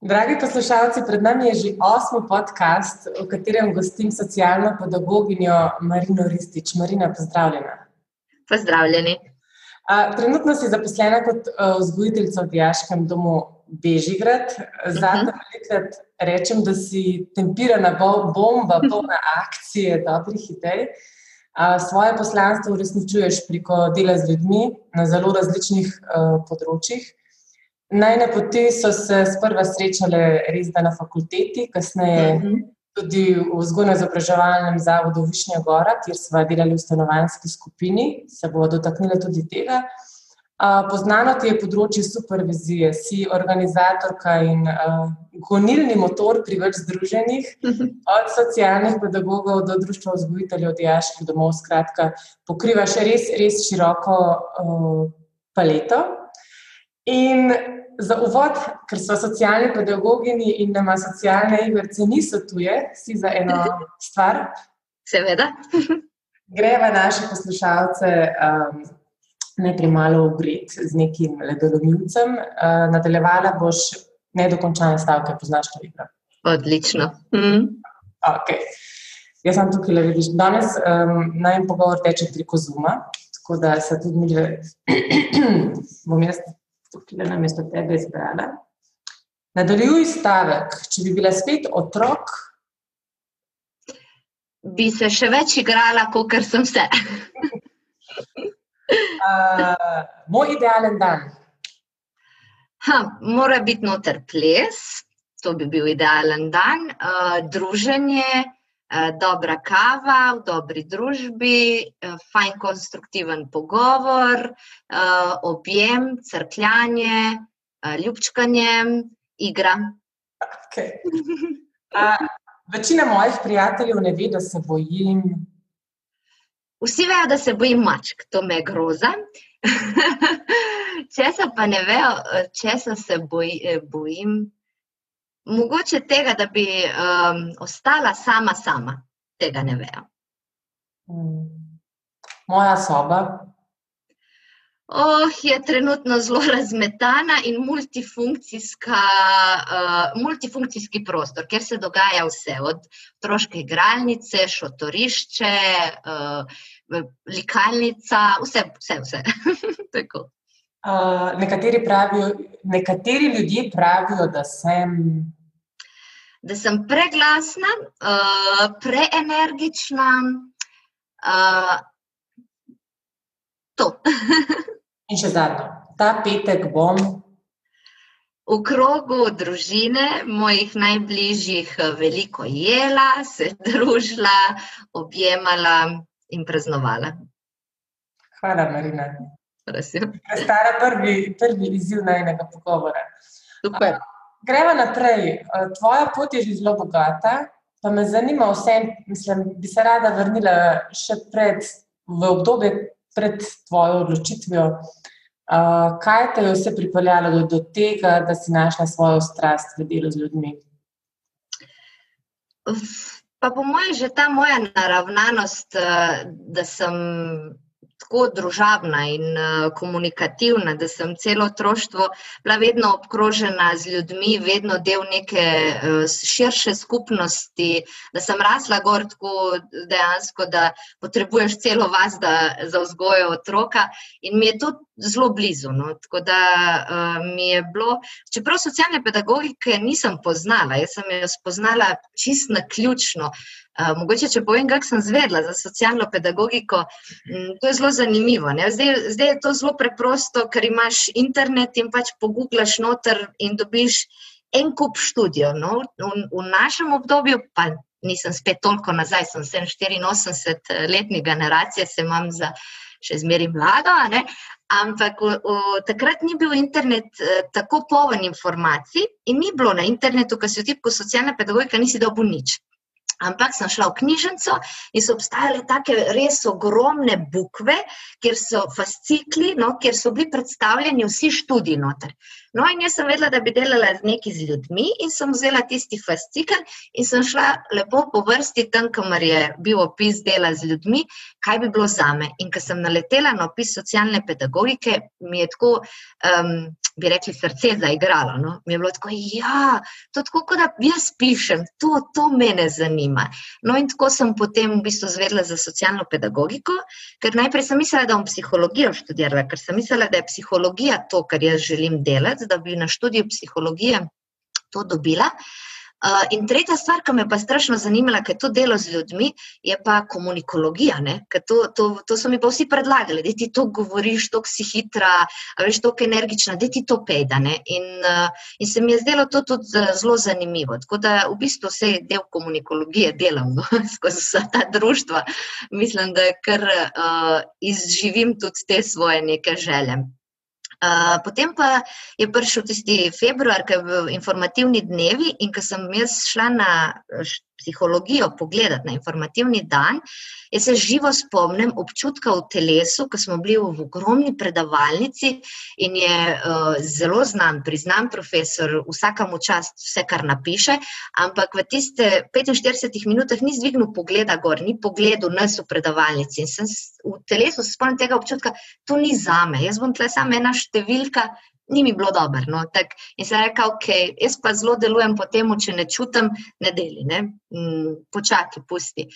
Dragi poslušalci, pred nami je že osmi podcast, v katerem gostim socialno pedagoginjo Marino Ristič. Marina, pozdravljena. Pozdravljeni. Trenutno si zaposlena kot vzgojiteljica v Dijaškem domu Bežigrad. Zato uh -huh. velikrat rečem, da si tempirana bomba, polna akcije, dobrih idej. Svoje poslanstvo uresničuješ preko dela z ljudmi na zelo različnih uh, področjih. Najne poti so se sprva srečale res na fakulteti, kasneje uh mhm. -huh. tudi v vzgojno-izobraževalnem zavodu Višnja Gora, kjer smo delali v stanovanjski skupini, se bomo dotaknili tudi tega. Poznano ti je področje supervizije, si organizatorka in uh, gonilni motor pri več združenjih, uh mhm. -huh. od socialnih pedagogov do društva vzgojiteljev, dijaških domov, skratka, pokrivaš res, res široko uh, paleto. In za uvod, ker so socialni pedagogi in da ima socialne igrice, niso tuje, si za eno stvar. Seveda. Greva naše poslušalce um, najprej malo ugrit z nekim ledolomilcem. Uh, nadaljevala boš nedokončane stavke, poznaš to igro. Odlično. Mm. Okay. Jaz sem tukaj, le vidiš. Danes um, naj pogovor teče preko Zuma, tako da se tudi mi, bom jaz tukaj na mesto tebe izbrala. Nadaljuj stavek, če bi bila spet otrok. Bi se še več igrala, kot sem se. uh, moj idealen dan. Ha, mora biti noter ples, to bi bil idealen dan, uh, druženje, dobra kava v dobri družbi, uh, fajn konstruktiven pogovor, uh, objem, crkljanje, ljubčkanje, igra. Okay. Uh, večina mojih prijateljev ne ve, da se bojim. Vsi vejo, da se bojim mačk, to me groza. Česa pa ne vejo, česa se boj, bojim. Mogoče tega, da bi um, ostala sama, sama, tega ne vejo. Hmm. Moja soba. Oh, je trenutno zelo razmetana in uh, multifunkcijski prostor, kjer se dogaja vse, od otroške igralnice, šotorišče, uh, likalnica, vse, vse. vse. uh, nekateri, pravijo, nekateri ljudje pravijo, da sem. Da sem preglasna, uh, preenergična. Uh, to. In še zadnjo, ta petek bom. V krogu družine, mojih najbližjih, veliko jela, se družila, objemala in praznovala. Hvala, Marina. Stara prvi, prvi izziv najnega pogovora. Super. Gremo naprej. Tvoja pot je že zelo bogata, pa me zanima vse, mislim, bi se rada vrnila še pred, v obdobje pred tvojo odločitvijo. Uh, kaj te je vse pripeljalo do, do tega, da si našla svojo strast v delu z ljudmi? Pa po mojem, že ta moja naravnanost, da sem tako družabna in uh, komunikativna, da sem celo otroštvo bila vedno obkrožena z ljudmi, vedno del neke uh, širše skupnosti, da sem rasla gor tako dejansko, da potrebuješ celo vas da, za vzgojo otroka in mi je to zelo blizu. No? Tako da uh, mi je bilo, čeprav socialne pedagogike nisem poznala, jaz sem jo spoznala čist na ključno. Mogoče, če povem, kako sem zvedla za socialno pedagogiko, m, to je zelo zanimivo. Zdaj, zdaj je to zelo preprosto, ker imaš internet in pač pogooglaš noter in dobiš en kup študijev. No? V, v našem obdobju, pa nisem spet toliko nazaj, sem 84-letni generacije, se imam za še zmeraj mlado, ampak v, v, takrat ni bil internet eh, tako poln informacij in ni bilo na internetu, ki si v tipku socialna pedagogika, nisi dobil nič. Ampak sem šla v knjižnico in so obstajale tako res ogromne bukve, kjer so fascikli, no, kjer so bili predstavljeni vsi študiji noter. No, in jaz sem vedela, da bi delala neki z ljudmi, in sem vzela tisti fascikl in sem šla lepo po vrsti tam, kamor je bil opis dela z ljudmi, kaj bi bilo za me. In ko sem naletela na opis socialne pedagogike, mi je tako. Um, bi rekli, srce zaigralo. No? Mi je bilo tako, ja, to tako, kot da jaz pišem, to, to mene zanima. No, in tako sem potem v bistvu zvedla za socialno pedagogiko, ker najprej sem mislila, da bom psihologijo študirala, ker sem mislila, da je psihologija to, kar jaz želim delati, da bi na študiju psihologije to dobila. Uh, in tretja stvar, ki me pa strašno zanimala, ker je to delo z ljudmi, je pa komunikologija. To, to, to so mi pa vsi predlagali, da ti to govoriš, da si hitra, veš, tako energična, da ti to pejda. In, uh, in se mi je zdelo to tudi zelo zanimivo. Tako da v bistvu vse del komunikologije delam no, skozi vsa ta društva. Mislim, da kar uh, izživim tudi te svoje neke želje potem pa je prišel tisti februar, ki je bil informativni dnevi, in ko sem jaz šla na psihologijo pogledati na informativni dan, jaz se živo spomnim občutka v telesu, ko smo bili v ogromni predavalnici in je uh, zelo znan, priznan profesor, vsakemu čast vse, kar napiše, ampak v tiste 45 minutah ni zdvignil pogleda gor, ni pogledal nas v predavalnici in sem v telesu se spomnim tega občutka, to ni zame, jaz bom tle samo ena številka, ni mi bilo dobro. No? In sem rekel, ok, jaz pa zelo delujem po tem, če ne čutim, ne deli, ne? Mm, počakaj, pusti.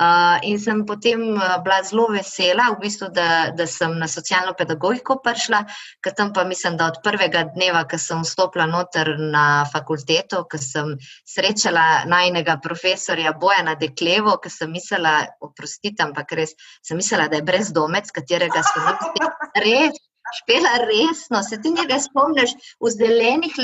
Uh, in sem potem bila zelo vesela, v bistvu, da, da sem na socialno pedagogiko prišla, ker tam pa mislim, da od prvega dneva, ko sem vstopila noter na fakulteto, ko sem srečala najnega profesorja Bojana Deklevo, ki sem mislila, oprostite, ampak res sem mislila, da je brezdomec, katerega sem res Špela, resno, se ti njega spomniš v zelenih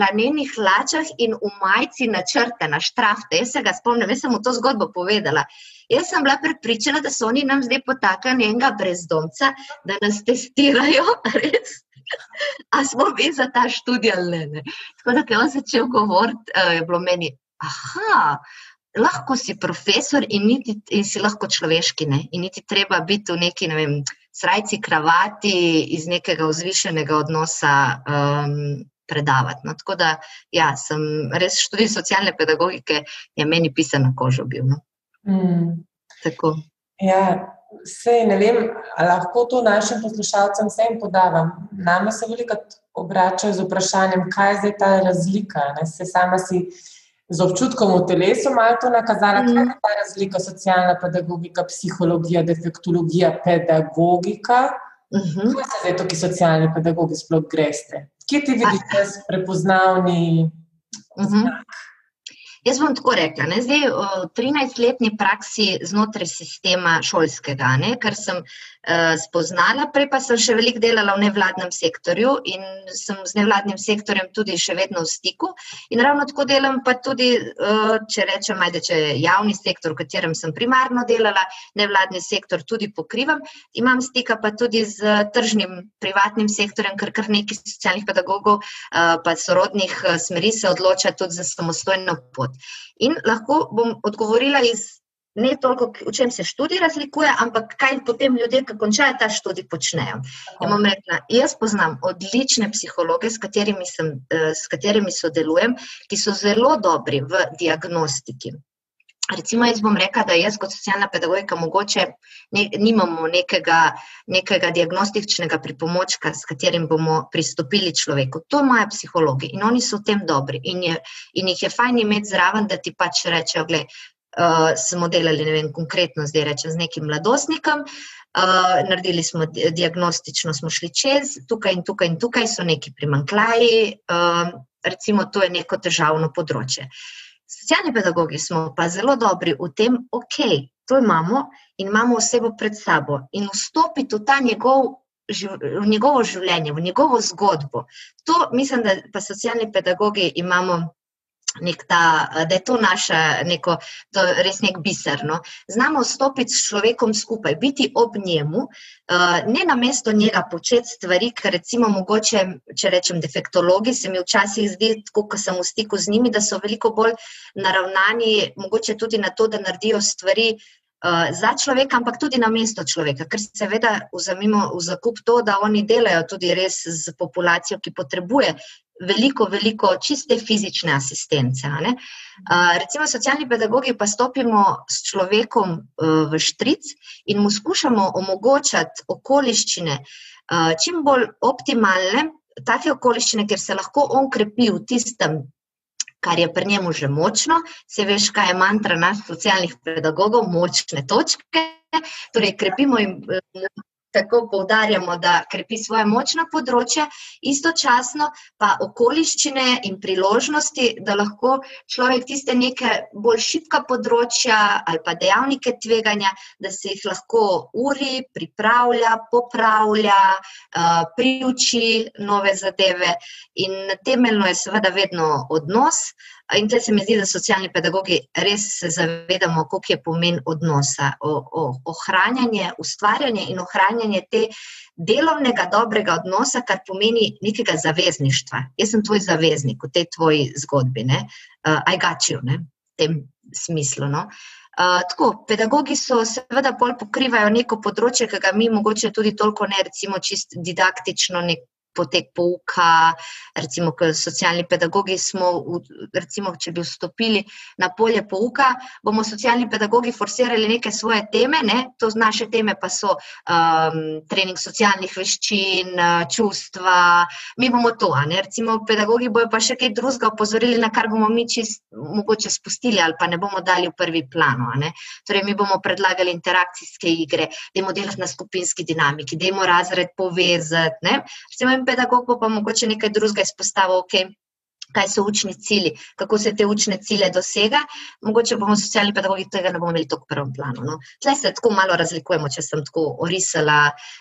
lanenih hlačah in v majici načrte na štrafte. Jaz se ga spomnim, jaz sem mu to zgodbo povedala. Jaz sem bila prepričana, da so oni nam zdaj potakali enega brezdomca, da nas testirajo, res. A smo mi za ta študij ali ne? Tako da, ko je on začel govoriti, eh, je bilo meni, aha, lahko si profesor in, niti, in si lahko človeški, ne? in niti treba biti v neki, ne vem, srajci, kravati iz nekega vzvišenega odnosa um, predavati. No, tako da, ja, sem res študij socialne pedagogike, je meni pisan na kožo bil. No. Mm. Ja, vse ne vem, lahko to našim poslušalcem vsem podavam. Nama se veliko obračajo z vprašanjem, kaj je zdaj ta razlika. Ne? Se sama si z občutkom v telesu malo to nakazala, mm. kaj je ta razlika, socialna pedagogika, psihologija, defektologija, pedagogika. Mm -hmm. Kaj se zdaj tukaj socialni pedagogi sploh greste? Kje ti vidiš prepoznavni mm -hmm. Jaz bom tako rekla, ne, zdaj v 13-letni praksi znotraj sistema šolskega, ne, kar sem uh, spoznala, prej pa sem še veliko delala v nevladnem sektorju in sem z nevladnim sektorjem tudi še vedno v stiku. In ravno tako delam pa tudi, uh, če rečem, ajde, če je javni sektor, v katerem sem primarno delala, nevladni sektor tudi pokrivam, imam stika pa tudi z tržnim privatnim sektorjem, ker kar nekaj socialnih pedagogov uh, pa sorodnih smeri se odloča tudi za samostojno pot. In lahko bom odgovorila iz ne toliko, v čem se študij razlikuje, ampak kaj potem ljudje, ki končajo ta študij, počnejo. Ja rekla, jaz poznam odlične psihologe, s katerimi, sem, eh, s katerimi sodelujem, ki so zelo dobri v diagnostiki. Recimo, jaz bom rekla, da jaz kot socialna pedagogika mogoče ne, nimamo nekega, nekega diagnostičnega pripomočka, s katerim bomo pristopili človeku. To imajo psihologi in oni so v tem dobri. In, je, in jih je fajn imeti zraven, da ti pač rečejo, da uh, smo delali, ne vem, konkretno zdaj rečem z nekim mladostnikom. Uh, naredili smo diagnostično, smo šli čez, tukaj in tukaj in tukaj so neki primankljaji, uh, recimo, to je neko težavno področje. Socialni pedagogi smo pa zelo dobri v tem, okay, to imamo in imamo osebo pred sabo in vstopiti v ta njegov. V njegovo življenje, v njegovo zgodbo. To mislim, da pa socialni pedagogi imamo nek ta, da je to naša, neko, to res nek biserno. Znamo stopiti s človekom skupaj, biti ob njemu, ne na mesto njega početi stvari, ker recimo mogoče, če rečem defektologi, se mi včasih zdi, tako ko sem v stiku z njimi, da so veliko bolj naravnani, mogoče tudi na to, da naredijo stvari. Za človeka, ampak tudi na mesto človeka, ker seveda vzamemo v zakup to, da oni delajo tudi res z populacijo, ki potrebuje veliko, veliko čiste fizične asistence. Uh, recimo, socialni pedagogi pa stopimo s človekom uh, v štric in mu skušamo omogočati okoliščine uh, čim bolj optimalne. take okoliščine, kjer se lahko on krepi v tistem, kar je pri njemu že močno, se veš, kaj je mantra nas socialnih pedagogov, močne točke. Torej, krepimo jim tako poudarjamo, da krepi svoje močna področja, istočasno pa okoliščine in priložnosti, da lahko človek tiste neke bolj šibka področja ali pa dejavnike tveganja, da se jih lahko uri, pripravlja, popravlja, priuči nove zadeve. In temeljno je seveda vedno odnos. In tukaj se mi zdi, da socialni pedagogi res se zavedamo, koliko je pomen odnosa, ohranjanje, ustvarjanje in ohranjanje te delovnega, dobrega odnosa, kar pomeni nekega zavezništva. Jaz sem tvoj zaveznik v tej tvoji zgodbi, ne, I got you, ne, v tem smislu. No. Uh, tako, pedagogi so seveda bolj pokrivajo neko področje, ki ga mi mogoče tudi toliko ne, recimo čist didaktično, nek potek pouka, recimo, kot socialni pedagogi smo, recimo, če bi vstopili na polje pouka, bomo socialni pedagogi forsirali neke svoje teme, ne? to naše teme pa so um, trening socialnih veščin, čustva, mi bomo to, ne? recimo, pedagogi bojo pa še kaj drugega opozorili, na kar bomo mi čist mogoče spustili ali pa ne bomo dali v prvi plano. Torej, mi bomo predlagali interakcijske igre, dajmo delati na skupinski dinamiki, dajmo razred povezati. Recimo, pedagog bo pa mogoče nekaj drugega izpostavil, okay, kaj so učni cilji, kako se te učne cilje dosega. Mogoče bomo socialni pedagogi tega ne bomo imeli tako v prvem planu. No. Tle se tako malo razlikujemo, če sem tako orisala.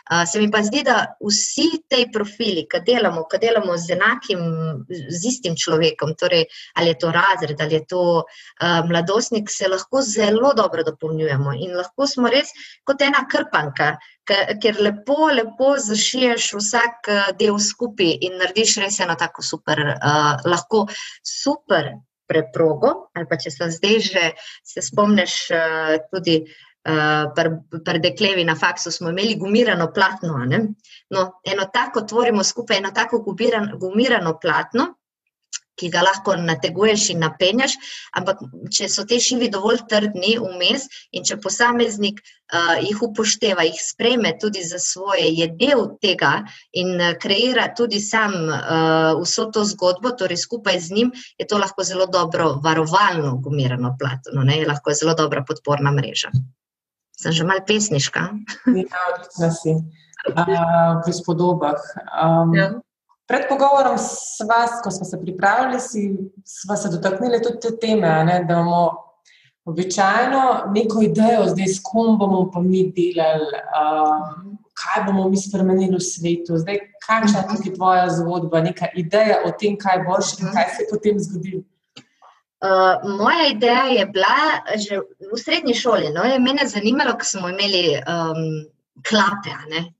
Uh, se mi pa zdi, da vsi te profili, ki delamo, ki delamo z enakim, z istim človekom, torej ali je to razred ali je to uh, mladostnik, se lahko zelo dobro dopolnjujemo in lahko smo res kot ena krpanka ker lepo, lepo zašiješ vsak del skupaj in narediš res eno tako super, uh, lahko super preprogo. Ali pa če se zdaj že se spomniš, uh, tudi uh, pri pr deklevi na faksu smo imeli gumirano platno. No, eno tako tvorimo skupaj, eno tako gumirano platno ki ga lahko nateguješ in napenjaš, ampak če so te šivi dovolj trdni vmes in če posameznik uh, jih upošteva, jih spreme tudi za svoje, je del tega in uh, kreira tudi sam uh, vso to zgodbo, torej skupaj z njim, je to lahko zelo dobro varovalno gumirano platno, ne? lahko je zelo dobra podporna mreža. Sem že mal pesniška. Ja, odlična si. Uh, v spodobah. Um, ja. Pred pogovorom s vas, ko smo se pripravili, smo se dotaknili tudi te teme, ne, da imamo običajno neko idejo, zdaj s kom bomo pa mi delali, uh, kaj bomo mi spremenili v svetu. Zdaj, kakšna je tukaj tvoja zgodba, neka ideja o tem, kaj boš in kaj se je potem zgodilo. Uh, moja ideja je bila že v srednji šoli. No, je mene zanimalo, ko smo imeli um, klape.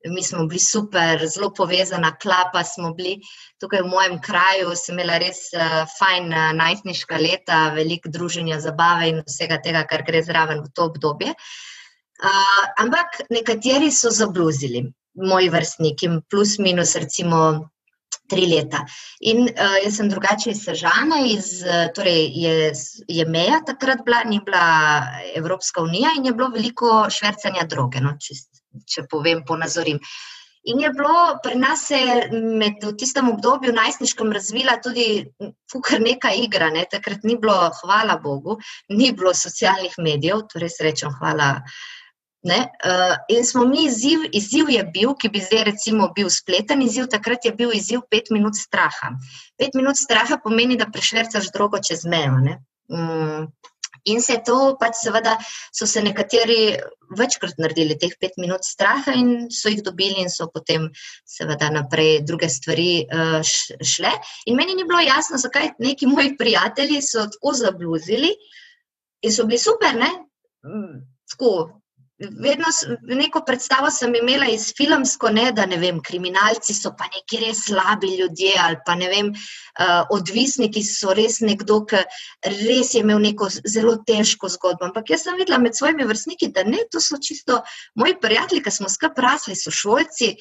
Mi smo bili super, zelo povezana klapa smo bili. Tukaj v mojem kraju sem imela res uh, fajn uh, najstniška leta, veliko druženja, zabave in vsega tega, kar gre zraven v to obdobje. Uh, ampak nekateri so zabluzili, moji vrstniki, plus minus recimo. Tri leta. In uh, jaz sem drugače iz Sežana, iz, torej je, je meja takrat bila, ni bila Evropska unija in je bilo veliko švrcanja droge, no, čist če povem, ponazorim. In je bilo pri nas med v tistem obdobju najstniškem razvila tudi kar neka igra. Ne? Takrat ni bilo, hvala Bogu, ni bilo socialnih medijev, torej srečo, hvala. Ne? Uh, in smo mi izziv, izziv je bil, ki bi zdaj recimo bil spleten izziv, takrat je bil izziv pet minut straha. Pet minut straha pomeni, da prešvercaš drogo čez mejo. Um, In se je to, pač seveda, so se nekateri večkrat naredili teh pet minut straha in so jih dobili, in so potem, seveda, naprej druge stvari uh, šle. In meni ni bilo jasno, zakaj neki moji prijatelji so tako zabluzili in so bili super, ne? Mm, tako, Vedno neko predstavo sem imela iz filmsko, ne, da ne vem, kriminalci so pa neki res slabi ljudje ali pa ne vem, uh, odvisniki so res nekdo, ki res je imel neko zelo težko zgodbo. Ampak jaz sem videla med svojimi vrstniki, da ne, to so čisto moji prijatelji, ki smo skupaj rasli, so šolci.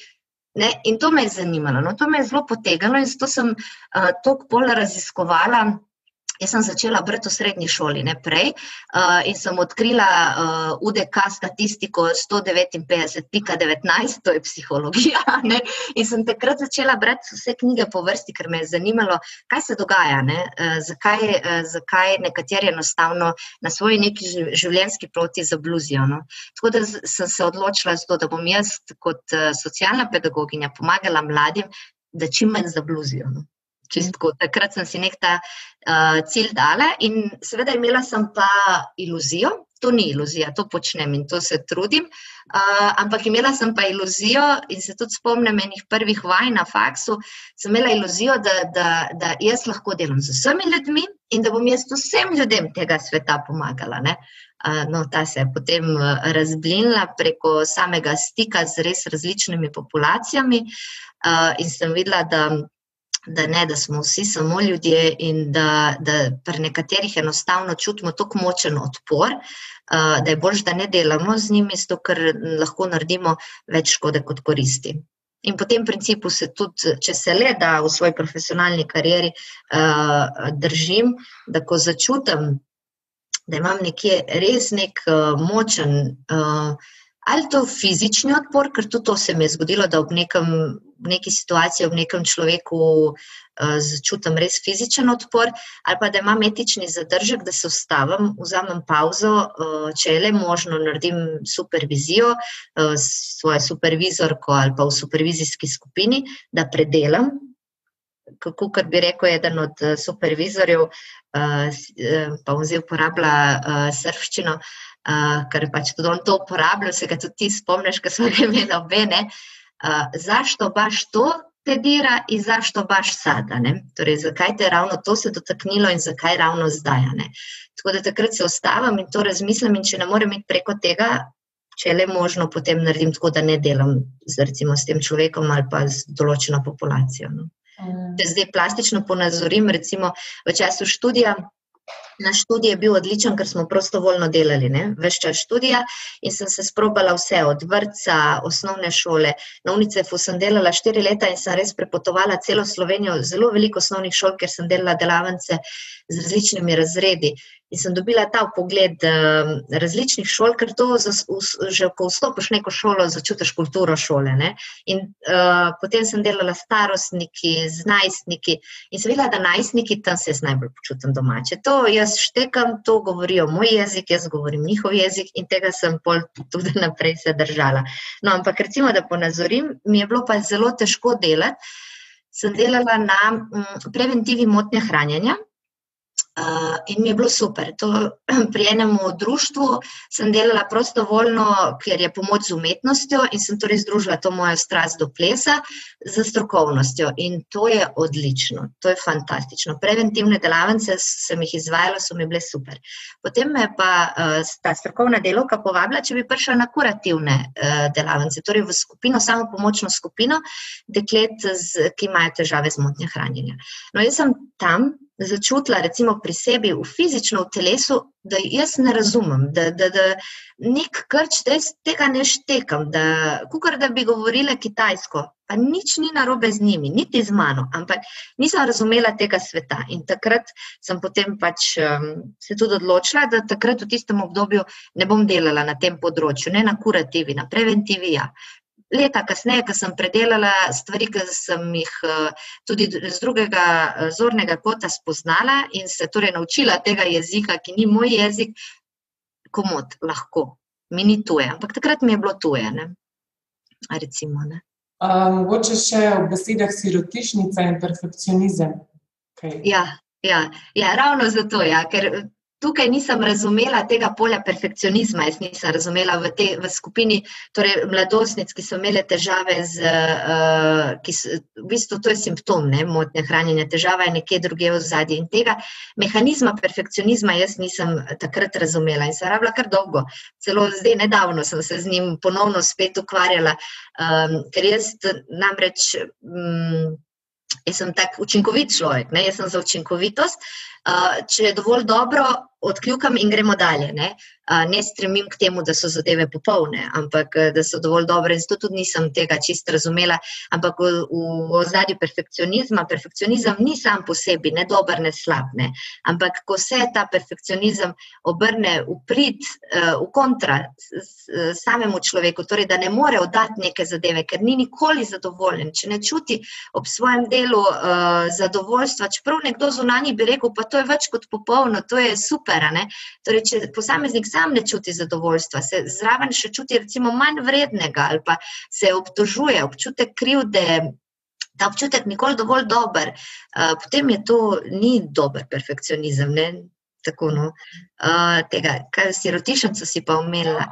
Ne, in to me je zanimalo, no, to me je zelo potegnilo in zato sem uh, toliko bolj raziskovala Jaz sem začela brati v srednji šoli, ne prej, uh, in sem odkrila uh, UDK statistiko 159.19, to je psihologija. Ne? In sem takrat začela brati vse knjige po vrsti, ker me je zanimalo, kaj se dogaja, uh, zakaj, uh, zakaj nekateri enostavno na svoji neki življenjski poti zabluzijo. No? Tako da sem se odločila, zato, da bom jaz kot uh, socialna pedagoginja pomagala mladim, da čim manj zabluzijo. No? Čistko. Takrat sem si nek ta uh, cilj dala, in seveda imela sem pa iluzijo, to ni iluzija, to počnem in to se trudim. Uh, ampak imela sem pa iluzijo, in se tudi spomnim enih prvih vaj na faksu, sem imela iluzijo, da, da, da jaz lahko delam z vsemi ljudmi in da bom jaz vsem ljudem tega sveta pomagala. Uh, no, ta se je potem razblinila preko samega stika z res različnimi populacijami, in sem videla, da da ne, da smo vsi samo ljudje in da, da pri nekaterih enostavno čutimo tako močen odpor, uh, da je bolj, da ne delamo z njimi, zato ker lahko naredimo več škode kot koristi. In po tem principu se tudi, če se le da v svoji profesionalni karieri, uh, držim, da ko začutim, da imam nekje res nek uh, močen. Uh, ali to fizični odpor, ker tudi to se mi je zgodilo, da ob nekem, neki situaciji, ob nekem človeku uh, začutim res fizičen odpor, ali pa da imam etični zadržek, da se ustavim, vzamem pauzo, uh, če je le možno, naredim supervizijo uh, s svojo supervizorko ali pa v supervizijski skupini, da predelam. Kako bi rekel eden od supervizorjev, pa vzel uporablja srščino, uh, ker pač tudi on to uporablja, se ga tudi ti spomniš, ker smo ga imeli obe. Uh, zašto baš to te dira in zašto baš sada? Ne? Torej, zakaj te ravno to se dotaknilo in zakaj ravno zdaj? Ne? Tako da takrat se ostavim in to razmislim, in če ne morem iti preko tega. Če le možno, potem naredim tako, da ne delam z, recimo, s tem človekom ali pa z določeno populacijo. No. Mm. Zdaj plastično ponazorim, recimo v času študija, Naš študij je bil odličen, ker smo prostovoljno delali, več čas študija in sem se sprobala vse, od vrca, osnovne šole. Na UNICEF-u sem delala štiri leta in sem res prepotovala celo Slovenijo, zelo veliko osnovnih šol, ker sem delala delavnice z različnimi razredi. In sem dobila ta pogled um, različnih šol, ker to za, v, že ko vstopiš v neko šolo, začutiš kulturo šole. Ne? In uh, potem sem delala s starostniki, z najstniki in sem videla, da najstniki tam se najbolj počutim domače. To jaz štekam, to govorijo moj jezik, jaz govorim njihov jezik in tega sem pol tudi naprej se držala. No, ampak recimo, da ponazorim, mi je bilo pa zelo težko delati. Sem delala na mm, preventivi motnje hranjenja. Uh, in mi je bilo super. To, pri enem društvu sem delala prostovoljno, ker je pomoč z umetnostjo in sem torej združila to mojo strast do plesa z strokovnostjo. In to je odlično, to je fantastično. Preventivne delavnice sem jih izvajala, so mi bile super. Potem me pa uh, ta strokovna delovka povabila, če bi prišla na kurativne uh, delavnice, torej v skupino, samo pomočno skupino deklet, z, ki imajo težave z motnjo hranjenja. No, jaz sem tam začutila, recimo pri sebi, v fizično v telesu, da jaz ne razumem, da, da, da nek krč, da jaz tega ne štekam, da kukar da bi govorila kitajsko, pa nič ni narobe z njimi, niti z mano, ampak nisem razumela tega sveta. In takrat sem potem pač um, se tudi odločila, da takrat v tistem obdobju ne bom delala na tem področju, ne na kurativi, na preventivi. Ja leta kasneje, ko sem predelala stvari, ki sem jih eh, tudi z drugega eh, zornega kota spoznala in se torej naučila tega jezika, ki ni moj jezik, komod lahko, mi ni tuje. Ampak takrat mi je bilo tuje. Ne? Recimo, ne? Mogoče še v besedah sirotišnica in perfekcionizem. Okay. Ja, ja, ja, ravno zato, ja, ker tukaj nisem razumela tega polja perfekcionizma. Jaz nisem razumela v, te, v skupini torej mladostnic, ki so imele težave z, uh, ki so, v bistvu to je simptom ne, motnje hranjenja, težava je nekje druge v zadnji. In tega mehanizma perfekcionizma jaz nisem takrat razumela in sem rabila kar dolgo. Celo zdaj, nedavno sem se z njim ponovno spet ukvarjala, um, ker jaz namreč. Um, Jaz sem tak učinkovit človek, ne? jaz sem za učinkovitost, uh, če je dovolj dobro, odkljukam in gremo dalje. Ne, ne stremim k temu, da so zadeve popolne, ampak da so dovolj dobre. In zato tudi nisem tega čist razumela. Ampak v, v ozadju perfekcionizma, perfekcionizem ni sam po sebi, ne dober, ne slab. Ne, ampak ko se ta perfekcionizem obrne v prid, uh, v kontra samemu človeku, torej da ne more oddati neke zadeve, ker ni nikoli zadovoljen, če ne čuti ob svojem delu uh, zadovoljstva, čeprav nekdo zunanji bi rekel, pa to je več kot popolno, to je super. Torej, če posameznik sam ne čuti zadovoljstva, se zraven še čuti recimo manj vrednega ali pa se obtožuje, občutek krivde. Ta občutek nikoli dovolj dober, uh, potem je to ni dober perfekcionizem. Ne? Tako, no. uh, tega, kaj sirotišnico si pa umela.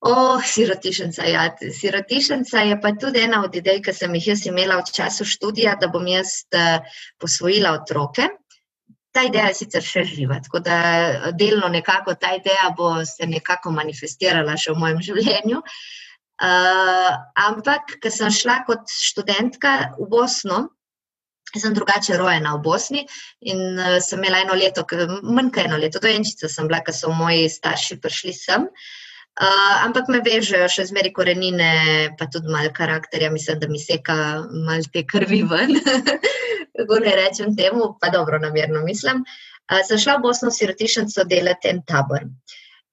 O, oh, sirotišnica, ja. Sirotišnica je pa tudi ena od idej, ki sem jih jaz imela v času študija, da bom jaz uh, posvojila otroke. Ta ideja je sicer še živa, tako da delno nekako ta ideja bo se nekako manifestirala še v mojem življenju. Uh, ampak, ker sem šla kot študentka v Bosno, sem drugače rojena v Bosni in uh, sem imela eno leto, manj kot eno leto, dojenčica sem bila, ker so moji starši prišli sem. Uh, ampak me vežejo še zmeri korenine, pa tudi malo karakterja, mislim, da mi seka malo te krvi ven. kako ne rečem temu, pa dobro, namerno mislim. Uh, sem šla v Bosno sirotišnico delati en tabor.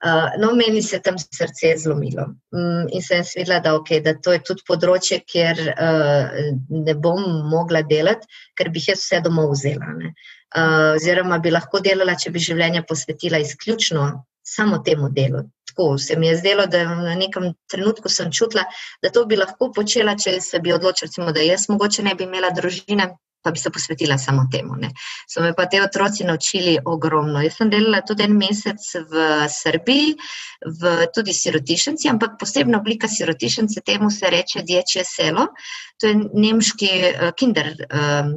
Uh, no, meni se tam srce zlomilo um, in sem svedla, da, okay, da to je tudi področje, kjer uh, ne bom mogla delati, ker bi jaz vse domov vzela. Uh, oziroma, bi lahko delala, če bi življenje posvetila izključno samo temu delu. Tako se mi je zdelo, da na nekem trenutku sem čutila, da to bi lahko počela, če se bi odločila, recimo, da jaz mogoče ne bi imela družine pa bi se posvetila samo temu. Ne. So me pa te otroci naučili ogromno. Jaz sem delala tudi en mesec v Srbiji, v tudi sirotišnici, ampak posebna oblika sirotišnice temu se reče Dječje selo. To je nemški uh, kinder. Um,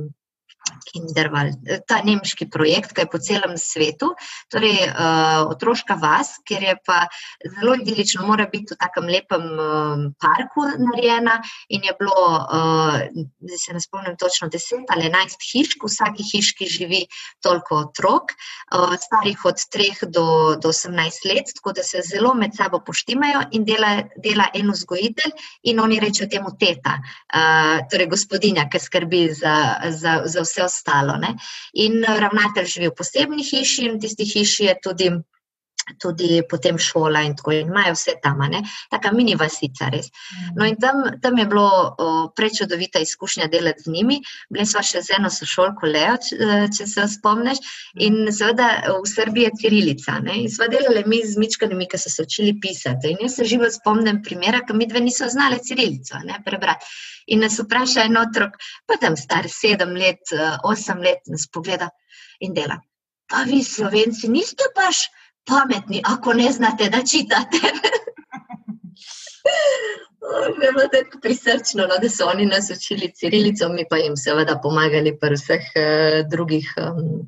Kinderwald, ta nemški projekt, ki je po celem svetu, torej uh, otroška vas, kjer je pa zelo idilično, mora biti v takem lepem uh, parku narejena in je bilo, uh, zdaj se ne spomnim točno, 10 ali 11 hišk, v vsaki hiški živi toliko otrok, uh, starih od 3 do, 18 let, tako da se zelo med sabo poštimajo in dela, dela en vzgojitelj in oni rečejo temu teta, uh, torej gospodinja, ki skrbi za, za, za vse ostalo. Ne? In ravnatelj živi v posebni hiši, in v tisti hiši je tudi. Tudi potem šola, in tako in imajo vse tam, tako mini vasica, res. No, in tam, tam je bilo prečudovita izkušnja delati z njimi. Bili smo še z eno sošolko, Leo, če se spomniš, in seveda v Srbiji je cirilica. Ne? In smo delali mi z mičkanimi, ki so se učili pisati. In jaz se živo spomnim primera, ki mi dve niso znali cirilico prebrati. In nas vpraša en otrok, pa tam star sedem let, osem let, nas pogleda in dela. Pa vi, slovenci, niste paš pametni, ako ne znate, da čitate. Da je prisrčno, no, da so oni nas učili cirilico, mi pa jim seveda pomagali pri vseh uh, drugih um,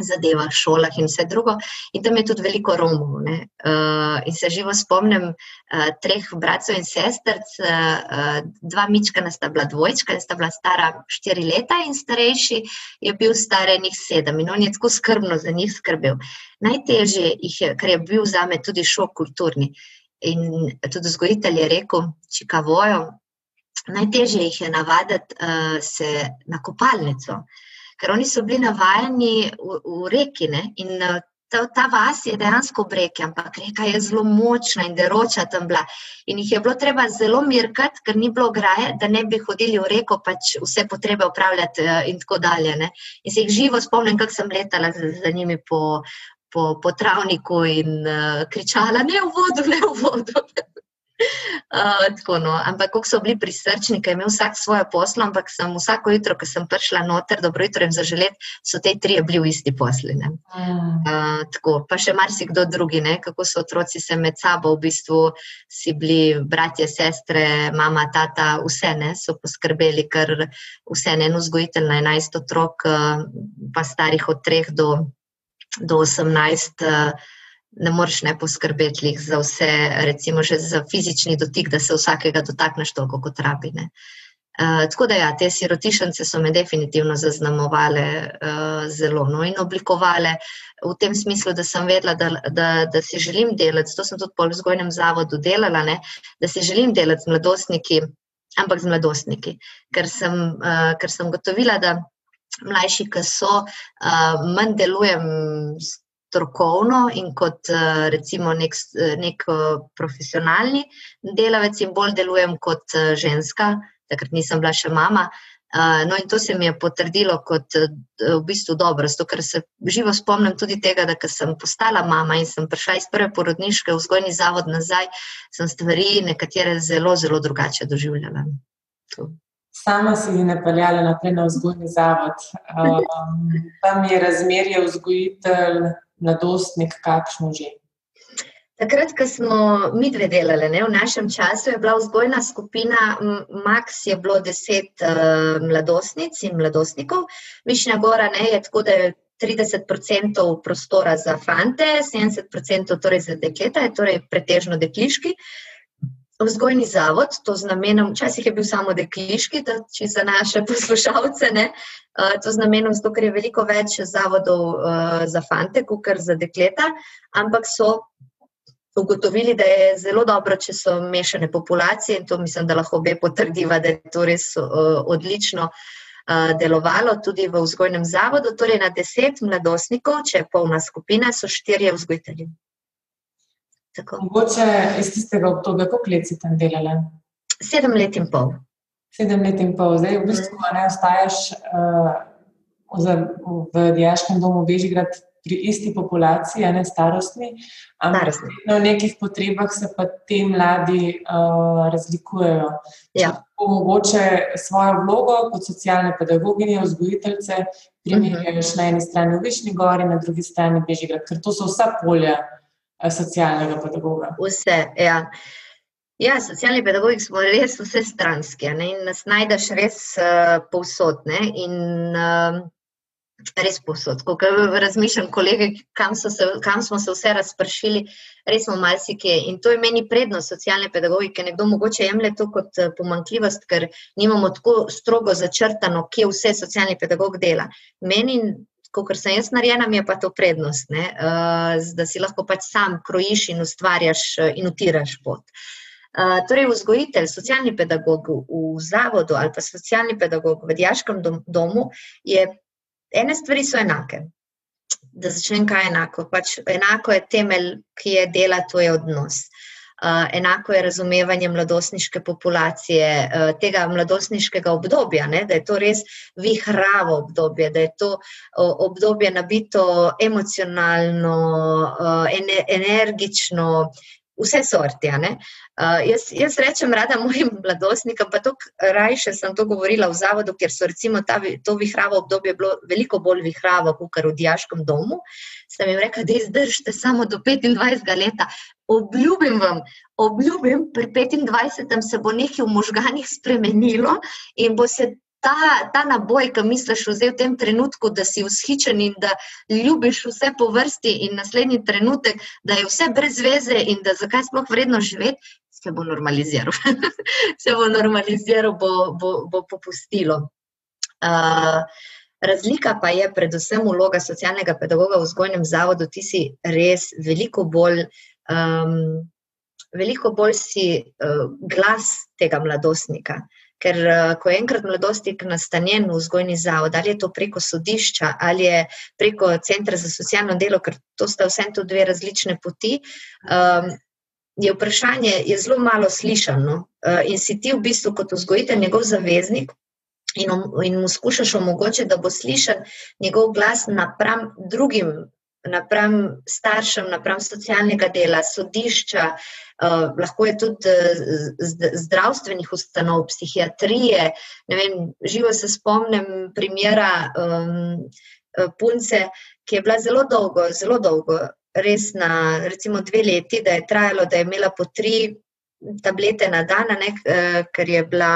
zadevah, šolah in vse drugo. In tam je tudi veliko Romov. Uh, in se živo spomnim uh, treh bratov in sestrc, uh, dva mička sta bila dvojčka in sta bila stara štiri leta, in starejši je bil star enih sedem in on je tako skrbno za njih skrbel. Najtežje jih je, ker je bil za me tudi šok kulturni. In tudi vzgojitelj je rekel, če kavojo, najtežje jih je navaditi uh, se na kopalnico. Uh, ker oni so bili navajeni v, v reki ne? in eh, ta, ta vas je dejansko v reki, ampak reka je zelo močna in deroča tam bila. In jih je bilo treba zelo mirkati, ker ni bilo graje, da ne bi hodili v reko, pač vse potrebe upravljati eh, in tako dalje. Ne? In se jih živo spomnim, kako sem letala za, za njimi po, po, po travniku in uh, kričala: Ne v vodo, ne v vodo. Uh, tako, no. Ampak, kako so bili prisrčni, ker je imel vsak svoje poslo, ampak sem vsako jutro, ko sem prišla noter, dobro jutro in zaželet, so te tri bili v isti posli. Uh, tako, pa še marsikdo drugi, ne? kako so otroci se med sabo v bistvu si bili bratje, sestre, mama, tata, vse ne so poskrbeli, ker vse ne en vzgojitelj na 11 otrok, uh, pa starih od 3 do, do 18. Uh, ne moreš ne poskrbeti za vse, recimo že za fizični dotik, da se vsakega dotakneš toliko kot rabi. Ne. Uh, tako da, ja, te sirotišnice so me definitivno zaznamovale uh, zelo no, in oblikovale v tem smislu, da sem vedela, da, da, da si želim delati. To sem tudi po vzgojnem zavodu delala, ne, da si želim delati z mladostniki, ampak z mladostniki, ker sem, uh, ker sem gotovila, da mlajši, ki so, uh, manj delujem. Strokovno in kot recimo nek, nek profesionalni delavec, in bolj delujem kot ženska, takrat nisem bila še mama. No, in to se mi je potrdilo kot v bistvu dobro, zato ker se živo spomnim tudi tega, da sem postala mama in sem prišla iz prve porodniške vzgojni zavod nazaj, sem stvari nekatere zelo, zelo drugače doživljala. Tu. Sama si jih napeljala naprej na vzgojni zavod. Um, tam je razmerje vzgojitelj, mladostnik, kakšno že. Takrat, ko smo mi dve delali, ne, v našem času je bila vzgojna skupina, max je bilo deset uh, mladostnic in mladostnikov, Višnja Gora ne, je tako, da je 30% prostora za fante, 70% torej za dekleta, je torej pretežno dekliški. Vzgojni zavod, to z namenom, včasih je bil samo dekliški, da če za naše poslušalce, ne, uh, to z namenom, zato ker je veliko več zavodov uh, za fante, kot za dekleta, ampak so ugotovili, da je zelo dobro, če so mešane populacije in to mislim, da lahko obe potrdiva, da je to res uh, odlično uh, delovalo tudi v vzgojnem zavodu. Torej, na deset mladostnikov, če je polna skupina, so štirje vzgojitelji. Mogoče iz tistega obdobja, koliko let si tam delala? Sedem let in pol. Sedem let in pol. Zdaj, v bistvu, ne ostajaš uh, v Dijaškem domu Bežigrad pri isti populaciji, ne starostni, ampak v nekih potrebah se pa ti mladi uh, razlikujejo. Ja. Mogoče svojo vlogo kot socialne pedagoginje, vzgojiteljce, primerjaš uh -huh. na eni strani v Višnji gori, na drugi strani Bežigrad, ker to so vsa polja socialnega pedagoga. Vse, ja. Ja, socialni pedagogi smo res vse stranski ne, in nas najdeš res uh, povsod. Ne, in, uh, res posod. Ko razmišljam, kolege, kam, se, kam smo se vse razpršili, res smo marsikje. In to je meni prednost socialne pedagogike. Nekdo mogoče jemlje to kot eh, pomankljivost, ker nimamo tako strogo začrtano, kje vse socialni pedagog dela. Meni, kot sem jaz narejena, mi je pa to prednost, ne? Eh, da si lahko pač sam krojiš in ustvarjaš eh, in utiraš pot. Uh, torej, vzgojitelj, socialni pedagog v zavodu ali pa socialni pedagog v diaškem domu je ene stvari so enake. Da začnem, kaj je enako. Pač enako je temelj, ki je dela, to je odnos. Enako je razumevanje mladostniške populacije, uh, tega mladostniškega obdobja, ne, da je to res vihravo obdobje, da je to obdobje nabito emocionalno, uh, ene, energično, vse sorti. Uh, jaz, jaz rečem rada mojim mladostnikom, pa to rajše sem to govorila v zavodu, ker so recimo ta, to vihravo obdobje bilo veliko bolj vihravo, kot v diaškem domu. Sem jim rekla, da izdržite samo do 25 let. Obljubim vam, obljubim, pri 25 se bo nekaj v možganjih spremenilo in bo se ta, ta naboj, ki misliš v tem trenutku, da si vzhičen in da ljubiš vse po vrsti, in naslednji trenutek, da je vse brez veze in da zakaj sploh vredno živeti, se bo normaliziral. se bo normaliziral, bo, bo, bo popustilo. Uh, razlika pa je predvsem vloga socialnega pedagoga v vzgojnem zavodu, ti si res veliko bolj. Um, Veliko bolj si uh, glas tega mladostnika, uh, Ker, eh, ko je enkrat mladostnik nastanjen v vzgojni zavod, ali je to preko sodišča ali je preko centra za socialno delo, ker to sta vse to dve različne poti, um, je vprašanje je zelo malo slišano uh, in si ti v bistvu kot vzgojitelj njegov zaveznik. In, in mu skušaš omogočiti, da bo slišen njegov glas napram drugim napram staršem, napram socialnega dela, sodišča, uh, lahko je tudi uh, zdravstvenih ustanov, psihiatrije. Vem, živo se spomnim primera um, punce, ki je bila zelo dolgo, zelo dolgo, res na recimo dve leti, da je trajalo, da je imela po tri tablete na dan, ne, uh, ker je bila.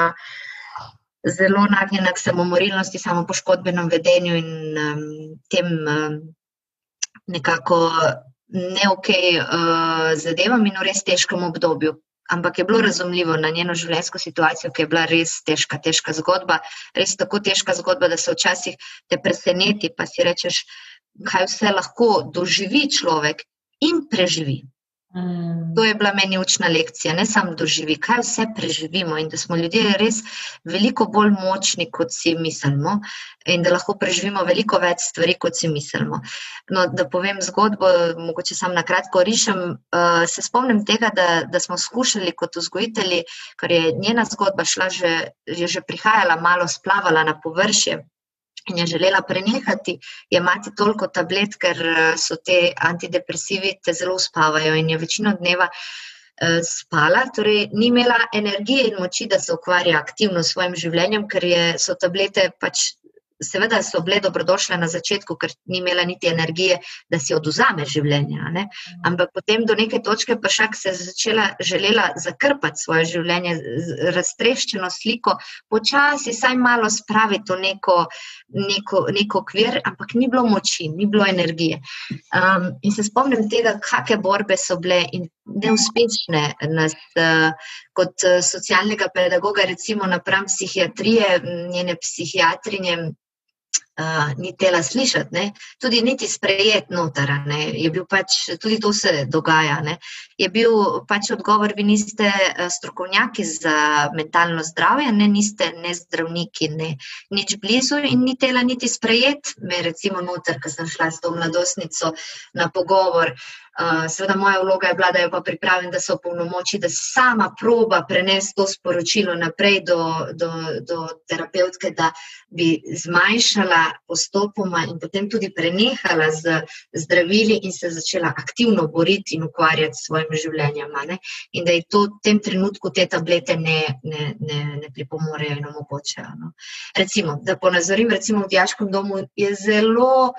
Zelo nagnjena k samomorilnosti, samo poškodbenem vedenju in um, tem um, nekako ne ok uh, zadevam in v res težkem obdobju. ampak je bilo razumljivo na njeno življenjsko situacijo, ki je bila res težka, težka zgodba, res tako težka zgodba, da se včasih te preseneti, pa si rečeš, kaj vse lahko doživi človek in preživi. Mm. To je bila meni učna lekcija, ne samo doživi, kaj vse preživimo in da smo ljudje res veliko bolj močni, kot si mislimo, in da lahko preživimo veliko več stvari, kot si mislimo. No, da povem zgodbo, mogoče sam na kratko rišem. Uh, se spomnim tega, da, da smo skušali kot vzgojitelji, ker je njena zgodba šla že, je že prihajala, malo splavala na površje in je želela prenehati jemati toliko tablet, ker eh, so te antidepresivi te zelo uspavajo in je večino dneva uh, spala, torej ni imela energije in moči, da se ukvarja aktivno s svojim življenjem, ker je, so tablete pač seveda so bile dobrodošle na začetku, ker ni imela niti energije, da si oduzame življenje. Ne? Ampak potem do neke točke pa šak se je začela želela zakrpati svoje življenje, raztreščeno sliko, počasi saj malo spraviti v neko, neko, neko kvir, ampak ni bilo moči, ni bilo energije. Um, in se spomnim tega, kakšne borbe so bile in neuspešne nas, uh, kot uh, socialnega pedagoga, recimo napram psihiatrije, njene psihiatrinje uh, ni tela slišati, ne? tudi niti sprejeti noter. Pač, tudi to se dogaja. Ne? Je bil pač odgovor, vi niste strokovnjaki za mentalno zdravje, ne niste ne zdravniki, ne nič blizu in ni tela niti sprejeti. Me recimo noter, ker sem šla s to mladostnico na pogovor. Uh, Seveda, moja vloga je bila, da jo pa pripravim, da se opolnomoči, da sama proba prenesti to sporočilo naprej do, do, do terapeutke, da bi zmanjšala postopoma in potem tudi prenehala z zdravili in se začela aktivno boriti in ukvarjati s svojim življenjem. In da je to v tem trenutku te tablete ne, ne, ne, ne pripomorejo in omogočajo. No. Recimo, da ponazorim, recimo v Dijaškem domu je zelo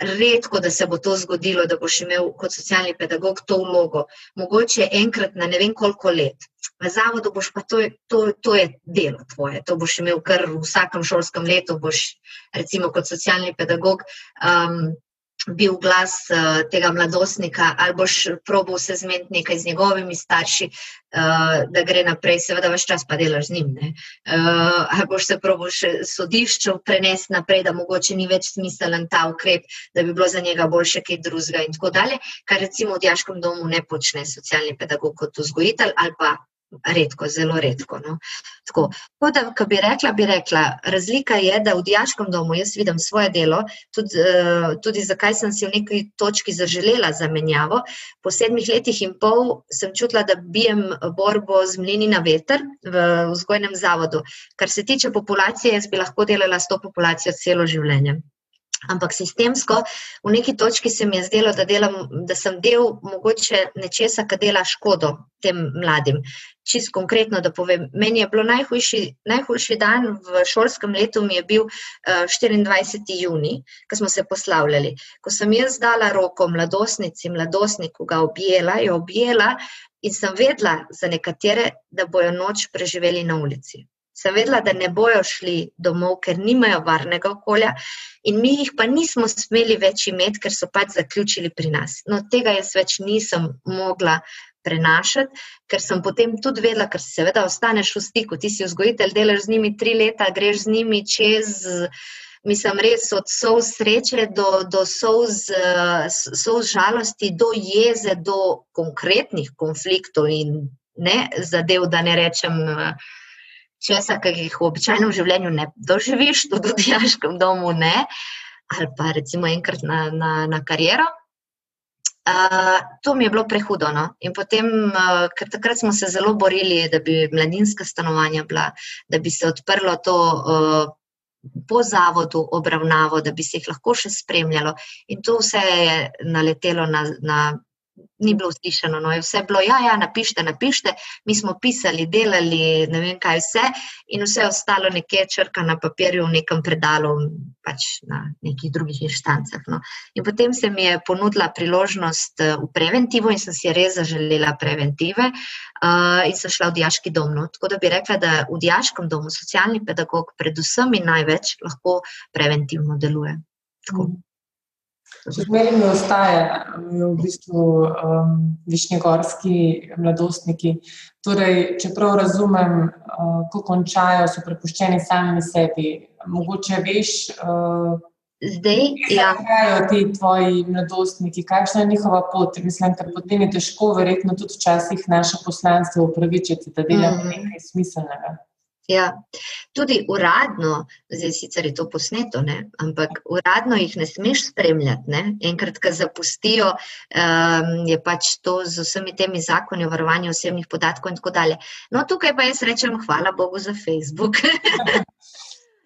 redko, da se bo to zgodilo, da boš imel kot socialni pedagog to vlogo. Mogoče enkrat na ne vem koliko let. V zavodu boš pa to, to, to je delo tvoje, to boš imel kar v vsakem šolskem letu, boš recimo kot socialni pedagog. Um, bil glas uh, tega mladostnika, ali boš probo se zmeniti nekaj z njegovimi starši, uh, da gre naprej, seveda, vaš čas pa delaš z njim. Uh, ali boš se probo še sodišču prenesti naprej, da mogoče ni več smiselen ta ukrep, da bi bilo za njega boljše kaj drugega in tako dalje, kar recimo v diaškem domu ne počne socialni pedagog kot vzgojitelj ali pa redko, zelo redko. No. Tako, tako da, ko bi rekla, bi rekla, razlika je, da v diaškem domu jaz vidim svoje delo, tudi, uh, tudi zakaj sem si v neki točki zaželela zamenjavo. Po sedmih letih in pol sem čutila, da bijem borbo z mlini na veter v vzgojnem zavodu. Kar se tiče populacije, jaz bi lahko delala s to populacijo celo življenje. Ampak sistemsko, v neki točki se mi je zdelo, da, delam, da sem del mogoče nečesa, kar dela škodo tem mladim. Čist konkretno, da povem, meni je bilo najhujši, najhujši dan v šolskem letu, mi je bil uh, eh, 24. juni, ko smo se poslavljali. Ko sem jaz dala roko mladostnici, mladostniku ga objela, jo objela in sem vedela za nekatere, da bojo noč preživeli na ulici sem vedela, da ne bojo šli domov, ker nimajo varnega okolja, in mi jih pa nismo smeli več imeti, ker so pač zaključili pri nas. No, tega jaz več nisem mogla prenašati, ker sem potem tudi vedela, ker se seveda ostaneš v stiku. Ti si vzgojitelj, delaš z njimi tri leta, greš z njimi čez. Mislim, res od sov sreče do, do sov, sov žalosti, do jeze, do konkretnih konfliktov in ne zadev, da ne rečem, uh, česa, ki jih v običajnem življenju ne doživiš, tudi v diaškem domu, ne, ali pa recimo enkrat na, na, na kariero. Uh, to mi je bilo prehudo. No? In potem, uh, ker takrat smo se zelo borili, da bi mladinska stanovanja bila, da bi se odprlo to uh, po zavodu obravnavo, da bi se jih lahko še spremljalo. In to vse je naletelo na, na ni bilo slišano. No, je vse bilo, ja, ja, napišite, napišite. Mi smo pisali, delali, ne vem kaj vse, in vse ostalo nekje črka na papirju, v nekem predalu, pač na nekih drugih inštancah. No. In potem se mi je ponudila priložnost eh, v preventivo, in sem si res zaželela preventive, uh, in sem šla v diaški dom. No. Tako da bi rekla, da v diaškem domu socialni pedagog, predvsem in največ, lahko preventivno deluje. Tako. Še zmeraj mi ostaje v bistvu um, višnjegorski mladostniki. Torej, čeprav razumem, uh, ko končajo, so prepuščeni sami sebi. Mogoče veš, uh, Zdaj, ja. kaj ti tvoji mladostniki, kakšna je njihova pot. Mislim, da potem je težko, verjetno tudi včasih naše poslanstvo upravičiti, da delamo mm. nekaj smiselnega. Ja, tudi uradno, zdaj sicer je to posneto, ne? ampak uradno jih ne smeš spremljati. Ne? Enkrat, ko zapustijo, um, je pač to z vsemi temi zakoni o varovanju osebnih podatkov in tako dalje. No, tukaj pa jaz rečem, hvala Bogu za Facebook.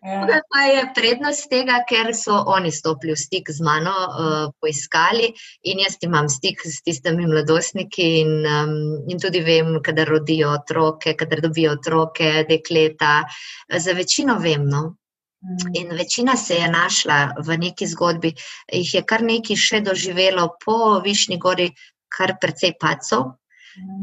Ja. Pa je prednost tega, ker so oni stopili v stik z mano, uh, poiskali in jaz imam stik s tistimi mladostniki in, um, in tudi vem, kadar rodijo otroke, kadar dobijo otroke, dekleta. Za večino vem. No? Mm. In večina se je našla v neki zgodbi, jih je kar nekaj še doživelo po Višnji gori, kar precej pacov,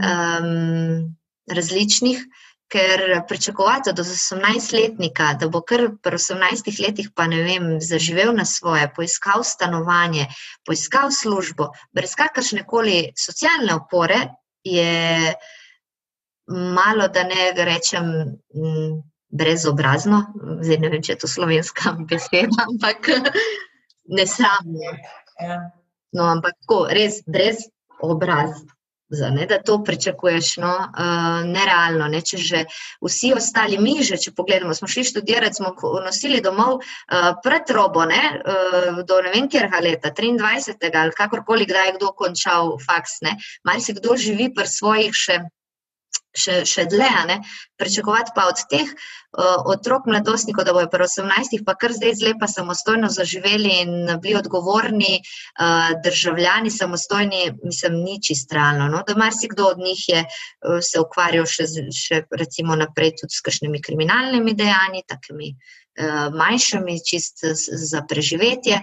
um, različnih ker pričakovati od 18-letnika, da bo kar pri 18 letih, pa ne vem, zaživel na svoje, poiskal stanovanje, poiskal službo, brez kakršne koli socialne opore, je malo, da ne rečem, brezobrazno. Zdaj ne vem, če je to slovenska beseda, ampak nesramno. Ja. No, ampak tako, res brez obrazno ne, da to pričakuješ, no, uh, nerealno. Ne, če že vsi ostali, mi že, če pogledamo, smo šli študirati, smo nosili domov uh, pred robo, ne, uh, do ne vem, kjer leta, 23. ali kakorkoli, kdaj je kdo končal faks. Mari se kdo živi pri svojih še še, še dlje. Pričakovati pa od teh uh, otrok, mladostnikov, da bojo pri 18, pa kar zdaj zlepa samostojno zaživeli in bili odgovorni uh, državljani, samostojni, mislim, ni čist realno. No? Da marsikdo od njih je uh, se ukvarjal še, še recimo naprej tudi s kakšnimi kriminalnimi dejanji, takimi. Manjšimi, čist za preživetje,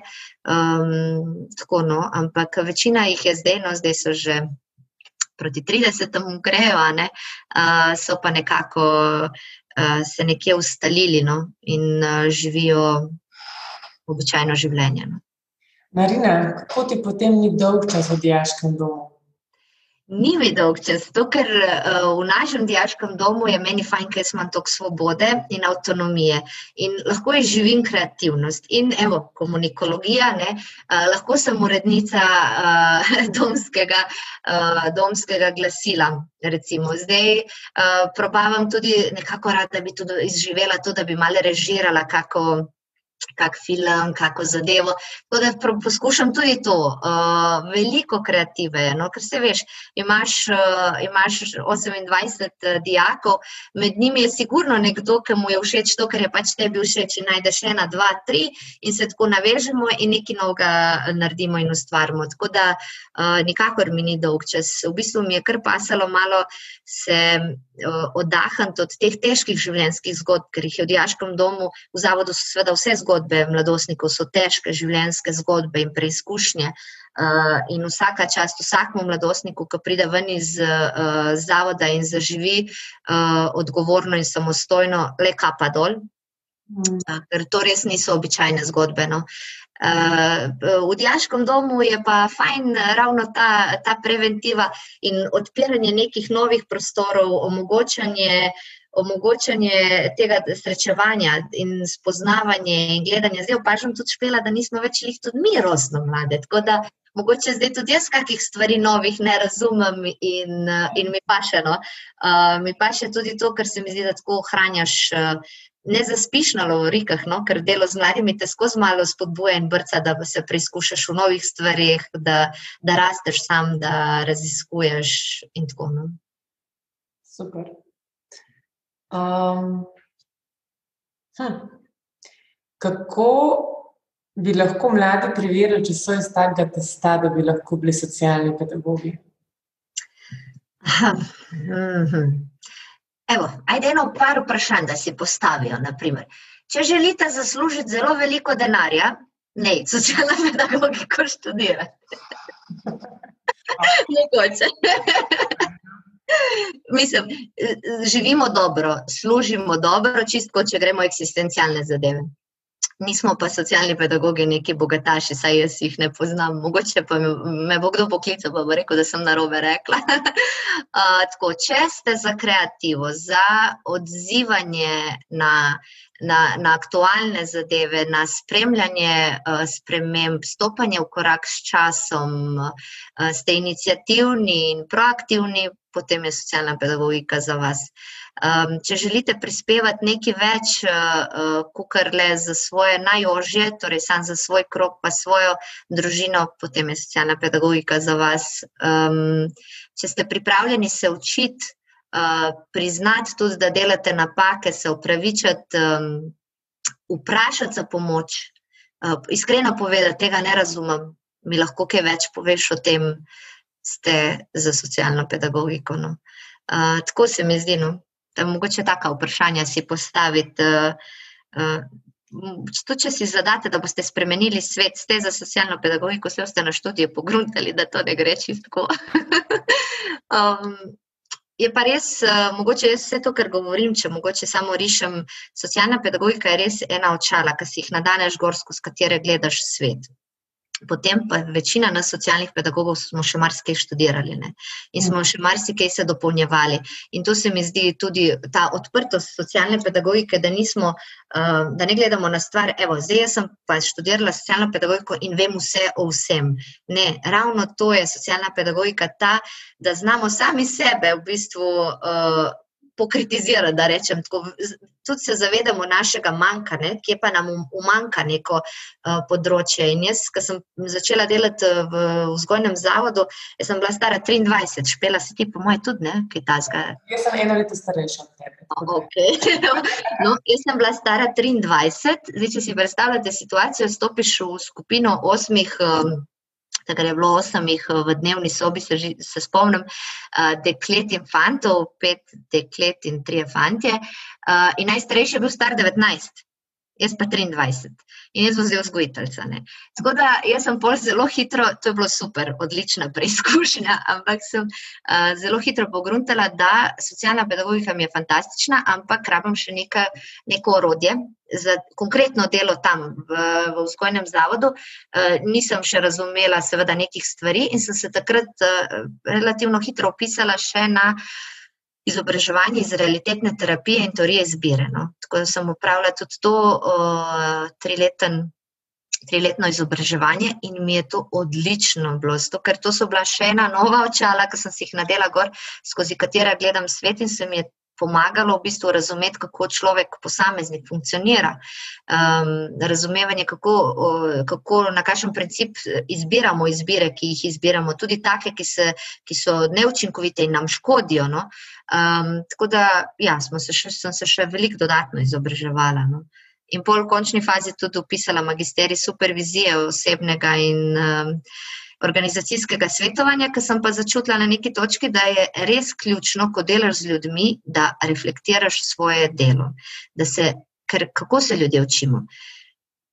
um, tako no, ampak večina jih je zdaj, no, zdaj so že proti 30. grejo, ne, uh, so pa nekako uh, se nekje ustalili no, in uh, živijo običajno življenje. No. Marina, kako ti potem ni dolg čas v diaškem domu? Ni mi dolg čas, zato ker uh, v našem diaškem domu je meni fajn, ker imam toliko svobode in avtonomije in lahko je živim kreativnost. In evo, komunikologija, ne, uh, lahko sem urednica uh, domskega, uh, domskega glasila. Recimo. Zdaj uh, probavam tudi nekako rada, da bi tudi izživela to, da bi malo režirala kako kak film, kako zadevo. Tako da poskušam tudi to, uh, veliko kreative. No? Ker se veš, imaš, uh, imaš 28 uh, dijakov, med njimi je sigurno nekdo, ki mu je všeč to, kar je pač tebi všeč. Najdeš ena, dva, tri in se tako navežemo in nekaj novega naredimo in ustvarimo. Tako da uh, nikakor mi ni dolg čas. V bistvu mi je kar pasalo malo se oddahniti od teh težkih življenjskih zgodb, ker jih je v dijaškem domu, v zavodu so seveda vse zgodbe mladostnikov so težke življenjske zgodbe in preizkušnje. In vsaka čast vsakmu mladostniku, ki pride ven iz zavoda in zaživi odgovorno in samostojno, le kapa dol, mm. ker to res niso običajne zgodbe. No. Uh, v diaškem domu je pa fajn ravno ta, ta preventiva in odpiranje nekih novih prostorov, omogočanje omogočanje tega srečevanja in spoznavanja in gledanja. Zdaj opažam tudi špela, da nismo več jih tudi mi rosno mlade. Tako da mogoče zdaj tudi jaz kakih stvari novih ne razumem in, in mi pa še no. Uh, mi pa še tudi to, ker se mi zdi, da tako ohranjaš. Uh, Ne zaspiš na lovorikah, no? ker delo z mladimi te skozi malo spodbuja in brca, da se preizkušaš v novih stvarih, da, da rasteš sam, da raziskuješ. Tako, no? Super. Um, hm. Kako bi lahko mladi preverili, če so iz takega testa, da bi lahko bili socialni pedagogi? Mhm. Evo, ajde eno par vprašanj, da si postavijo. Naprimer. Če želite zaslužiti zelo veliko denarja, ne, socialna pedagogika študirate. Mogoče. Mislim, živimo dobro, služimo dobro, čistko, če gremo eksistencialne zadeve. Nismo pa socialni pedagogi, neki bogataši, saj jaz jih ne poznam. Mogoče pa me, me bo kdo poklical, pa bo rekel, da sem na robe rekla. uh, tako, če ste za kreativo, za odzivanje na, na, na aktualne zadeve, na spremljanje uh, sprememb, stopanje v korak s časom, uh, ste inicijativni in proaktivni, potem je socialna pedagogika za vas. Um, če želite prispevati nekaj več, uh, uh, kot le za svoje najožje, torej sam za svoj krok, pa svojo družino, potem je socialna pedagogika za vas. Um, če ste pripravljeni se učiti, uh, priznati tudi, da delate napake, se upravičiti, um, vprašati za pomoč, uh, iskreno povedati, tega ne razumem, mi lahko kaj več poveš o tem ste za socialno pedagogiko. No. Uh, tako se mi zdi, no, mogoče taka vprašanja si postaviti. Uh, uh, To, če si zadate, da boste spremenili svet, ste za socialno pedagogiko, vse ste na študiju pogruntali, da to ne gre čisto. um, je pa res, uh, mogoče jaz vse to, kar govorim, če mogoče samo rišem, socialna pedagogika je res ena očala, ki si jih nadaneš gorsko, s katere gledaš svet. Potem pa večina nas socialnih pedagogov smo še marsikaj študirali ne? in smo še marsikaj se dopolnjevali. In to se mi zdi tudi ta odprtost socialne pedagogike, da, nismo, uh, da ne gledamo na stvar, evo, zdaj sem pa študirala socialno pedagogiko in vem vse o vsem. Ne, ravno to je socialna pedagogika ta, da znamo sami sebe v bistvu. Pokritizirati, da rečem. Tako, tudi se zavedamo našega manjka, ne, kje pa nam umanka neko uh, področje. In jaz, ko sem začela delati eh, v vzgojnem zavodu, sem bila stara 23, špela si ti, po mojem, tudi ne, kaj tasga. Jaz sem eno leto starejša od tebe. Okay. no, jaz sem bila stara 23, zdaj, če si predstavljate situacijo, stopiš v skupino osmih. Um, takrat je bilo osem jih eh, v dnevni sobi, se, se spomnim, uh, deklet in fantov, pet deklet in tri fantje. Uh, in najstarejši je bil star 19, jaz pa 23. In jaz sem zelo vzgojiteljca. Tako da jaz sem pol zelo hitro, to je bilo super, odlična preizkušnja, ampak sem uh, zelo hitro pogruntala, da socialna pedagogika mi je fantastična, ampak rabim še neka, neko orodje. Za konkretno delo tam v, v vzgojnem zavodu uh, nisem še razumela, seveda, nekih stvari, in sem se takrat uh, relativno hitro opisala še na uh, izobraževanje iz realitetne terapije in teorije izbire. No. Tako da sem upravljala tudi to uh, trileten, triletno izobraževanje in mi je to odlično bilo, zato, ker to so bila še ena nova očala, ki sem si jih nadela gor, skozi katera gledam svet in se mi je pomagalo v bistvu razumeti, kako človek, posameznik funkcionira, um, razumevanje, kako, kako, na kakšen princip izbiramo izbire, ki jih izbiramo, tudi take, ki, se, ki so neučinkovite in nam škodijo. No? Um, tako da, ja, se še, sem se še veliko dodatno izobraževala. No? In pol v končni fazi tudi upisala magisterij supervizije osebnega in um, organizacijskega svetovanja, ker sem pa začutila na neki točki, da je res ključno, ko delaš z ljudmi, da reflektiraš svoje delo. Se, ker kako se ljudje učimo?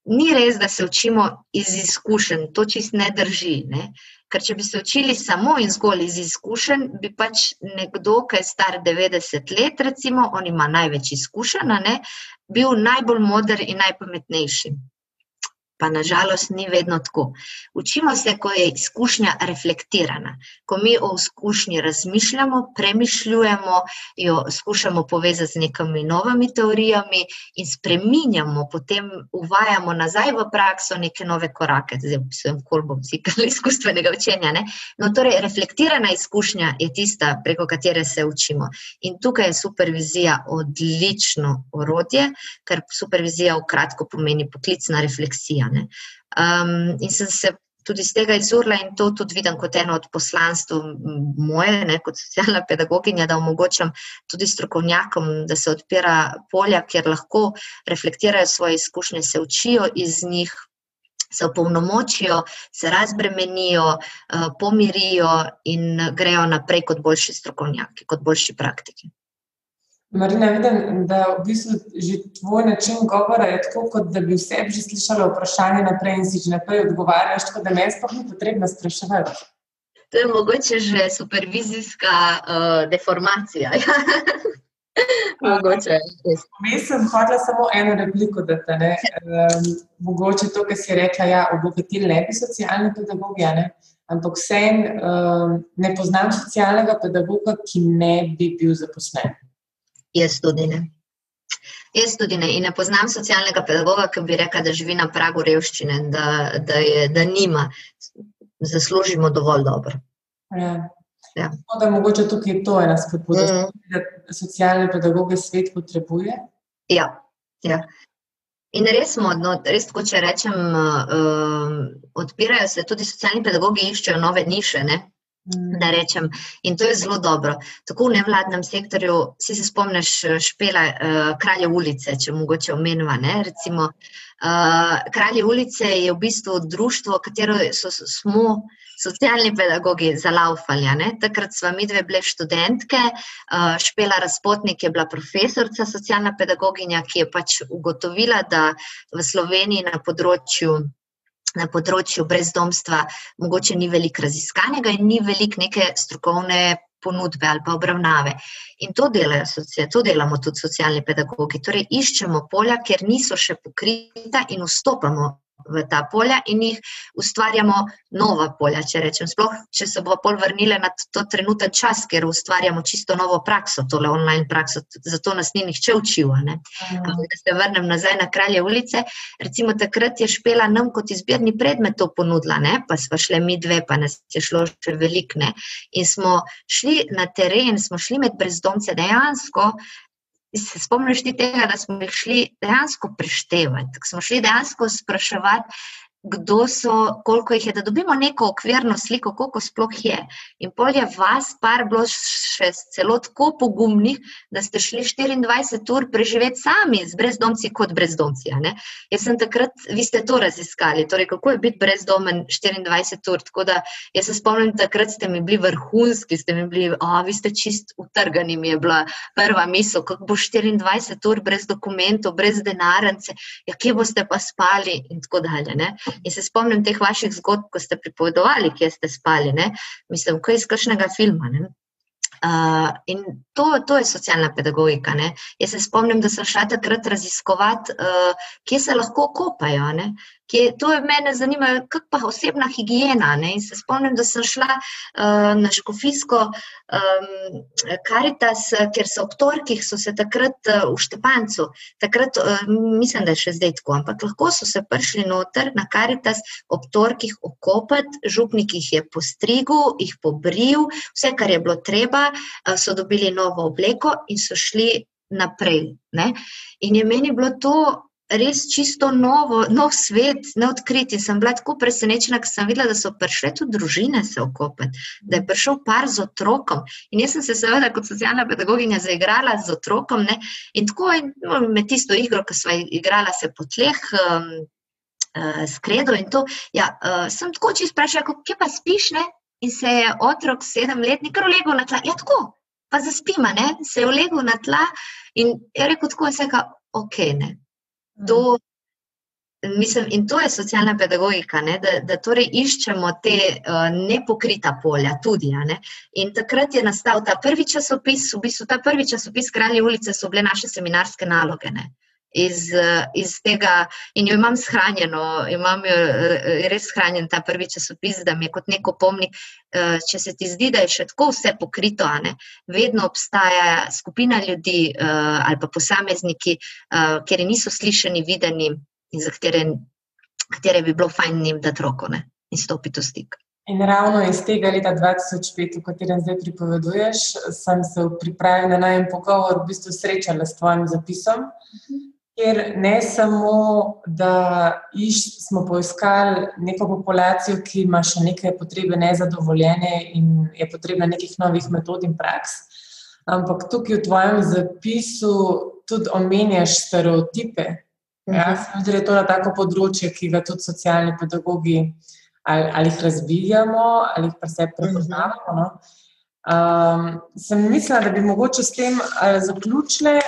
Ni res, da se učimo iz izkušenj, to čist ne drži. Ne? Ker če bi se učili samo in zgolj iz izkušenj, bi pač nekdo, ki je star 90 let, recimo, on ima največ izkušenj, bil najbolj moder in najpametnejši pa nažalost ni vedno tako. Učimo se, ko je izkušnja reflektirana, ko mi o izkušnji razmišljamo, premišljujemo, jo skušamo povezati z nekimi novimi teorijami in spreminjamo, potem uvajamo nazaj v prakso neke nove korake, zdaj sem kolbom cikl izkustvenega učenja. Ne? No, torej, reflektirana izkušnja je tista, preko katere se učimo. In tukaj je supervizija odlično orodje, ker supervizija v kratko pomeni poklicna refleksija. Um, in sem se tudi iz tega izurla in to tudi vidim kot eno od poslanstv moje, ne, kot socialna pedagoginja, da omogočam tudi strokovnjakom, da se odpira polja, kjer lahko reflektirajo svoje izkušnje, se učijo iz njih. Se opolnomočijo, se razbremenijo, pomirijo in grejo naprej kot boljši strokovnjaki, kot boljši praktiki. Marina, vidim, da v bistvu že tvoj način govora je tako, kot da bi vse že slišala vprašanje naprej in si že naprej odgovarjaš, tako da meni sploh ni potrebno spraševati. To je mogoče že supervizijska uh, deformacija. Mogoče. Jaz sem hodila samo eno repliko, da te ne. Um, mogoče to, kar si rekla, ja, obogatili ne bi socialni pedagogi, ne? ampak vsem um, ne poznam socialnega pedagoga, ki ne bi bil zaposlen. Jaz tudi ne. Jaz tudi ne. In ne poznam socialnega pedagoga, ki bi rekel, da živi na pragu revščine, da, da, je, da nima, zaslužimo dovolj dobro. Ja. Ja. Da, mogoče tukaj to je ena spodbuda, mm. da socialne pedagoge svet potrebuje. Ja, ja. In res smo, no, res tako če rečem, uh, odpirajo se tudi socialni pedagogi, iščejo nove niše. Ne? Mm. Rečem, in to je zelo dobro. Tako v nevladnem sektorju, si se spomniš, špela uh, Kralje ulice, če mogoče omenjava. Recimo, uh, Kralje ulice je v bistvu društvo, katero so, smo socialni pedagogi zalaufali. Takrat smo mi dve bile študentke, uh, Špela Razpotnik je bila profesorica, socialna pedagoginja, ki je pač ugotovila, da v Sloveniji na področju. Na področju brezdomstva mogoče ni veliko raziskanega in ni veliko neke strokovne ponudbe ali pa obravnave. In to, delajo, to delamo tudi socialni pedagogi. Torej, iščemo polja, kjer niso še pokrita in vstopamo v ta polja in jih ustvarjamo nova polja, če rečem. Sploh, če se bomo pol vrnili na to trenuten čas, ker ustvarjamo čisto novo prakso, tole online prakso, zato nas ni nihče učil. Ampak, da se vrnem nazaj na kralje ulice, recimo takrat je špela nam kot izbirni predmet to ponudila, ne? pa smo šli mi dve, pa nas je šlo še velikne. In smo šli na teren, smo šli med brezdomce dejansko se spomniš tega, da smo jih šli dejansko preštevati, smo šli dejansko spraševati, kdo so, koliko jih je, da dobimo neko okvirno sliko, koliko sploh je. In pol je vas, par, bilo še celo tako pogumnih, da ste šli 24 ur preživeti sami z brezdomci kot brezdomci. Jaz sem takrat, vi ste to raziskali, torej kako je biti brezdomen 24 ur. Tako da jaz se spomnim, takrat ste mi bili vrhunski, ste mi bili, a vi ste čist utrgani, mi je bila prva misel, kako bo 24 ur brez dokumentov, brez denarnice, ja, kje boste pa spali in tako dalje. Ne? In se spomnim teh vaših zgodb, ko ste pripovedovali, kje ste spali, ne? mislim, kot iz kakšnega filma. Ne? Uh, in to, to je socialna pedagogika. Ne? Jaz se spomnim, da sem šla takrat raziskovati, uh, kje se lahko kopajo. Ne? Ki je, to je mene zanimalo, kako pa osebna higiena. Ne? In se spomnim, da sem šla uh, na Škofijsko um, Karitas, ker so ob torkih, so se takrat uh, v Štepancu, takrat uh, mislim, da je še zdaj tako, ampak lahko so se prišli noter na Karitas ob torkih okopati, župnik jih je postrigel, jih pobril, vse, kar je bilo treba, uh, so dobili novo obleko in so šli naprej. Ne? In je meni bilo to res čisto novo, nov svet, neodkrit. In sem bila tako presenečena, ker sem videla, da so prišle tudi družine se okopati, da je prišel par z otrokom. In jaz sem se, seveda, kot socialna pedagoginja, zaigrala z otrokom. Ne? In tako in, no, med tisto igro, ki smo igrali se po tleh. Um, uh, Skredo in to. Ja, uh, sem tako čisto vprašala, kje pa spiš, ne? In se je otrok sedemletni kar ulegel na tla. Ja, tako, pa zaspima, ne? Se je ulegel na tla in je rekel tako, in se je rekel, ok, ne. To, mislim, in to je socialna pedagogika, ne, da, da torej iščemo te uh, nepokrita polja tudi. In takrat je nastal ta prvi časopis, v bistvu ta prvi časopis Kralje ulice so bile naše seminarske naloge. Ne. Iz, iz tega, in jo imam shranjeno, imam jo eh, res shranjen ta prvi časopis, da mi je kot neko pomnik. Eh, če se ti zdi, da je še tako vse pokrito, ne, vedno obstaja skupina ljudi ali pa posamezniki, kjer niso slišani, videni in za katere, katere bi bilo fajn njim dati roko ne, in stopiti v stik. In ravno iz tega leta 2005, o katerem zdaj pripoveduješ, sem se v pripravi na najem pogovor v bistvu srečala s tvojim zapisom. Uh -huh. Ker ne samo, da iš, smo poiskali neko populacijo, ki ima še neke potrebe nezadovoljene in je potrebna nekih novih metod in praks, ampak tukaj v tvojem zapisu tudi omenjaš stereotipe. Ja, mhm. da je to na tako področje, ki ga tudi socialni pedagogi ali, ali jih razvijamo ali jih pa se prepoznavamo. No? Um, sem mislila, da bi mogoče s tem zaključile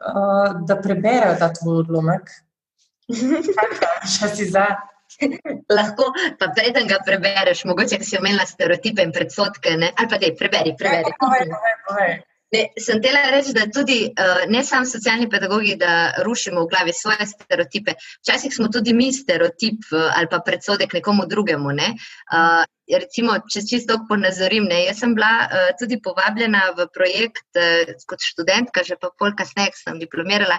uh, da preberejo ta tvoj odlomek. Še si za. Lahko, pa preden ga prebereš, mogoče si omenila stereotipe in predsotke, ne? ali pa te preberi, preberi. Povej, povej, povej. Ne, sem tela reči, da tudi uh, ne samo socialni pedagogi, da rušimo v glavi svoje stereotipe. Včasih smo tudi mi stereotip uh, ali pa predsodek nekomu drugemu. Ne? Uh, recimo, če čisto ponazorim, ne, jaz sem bila uh, tudi povabljena v projekt uh, kot študentka, že pa pol kasneje sem diplomirala,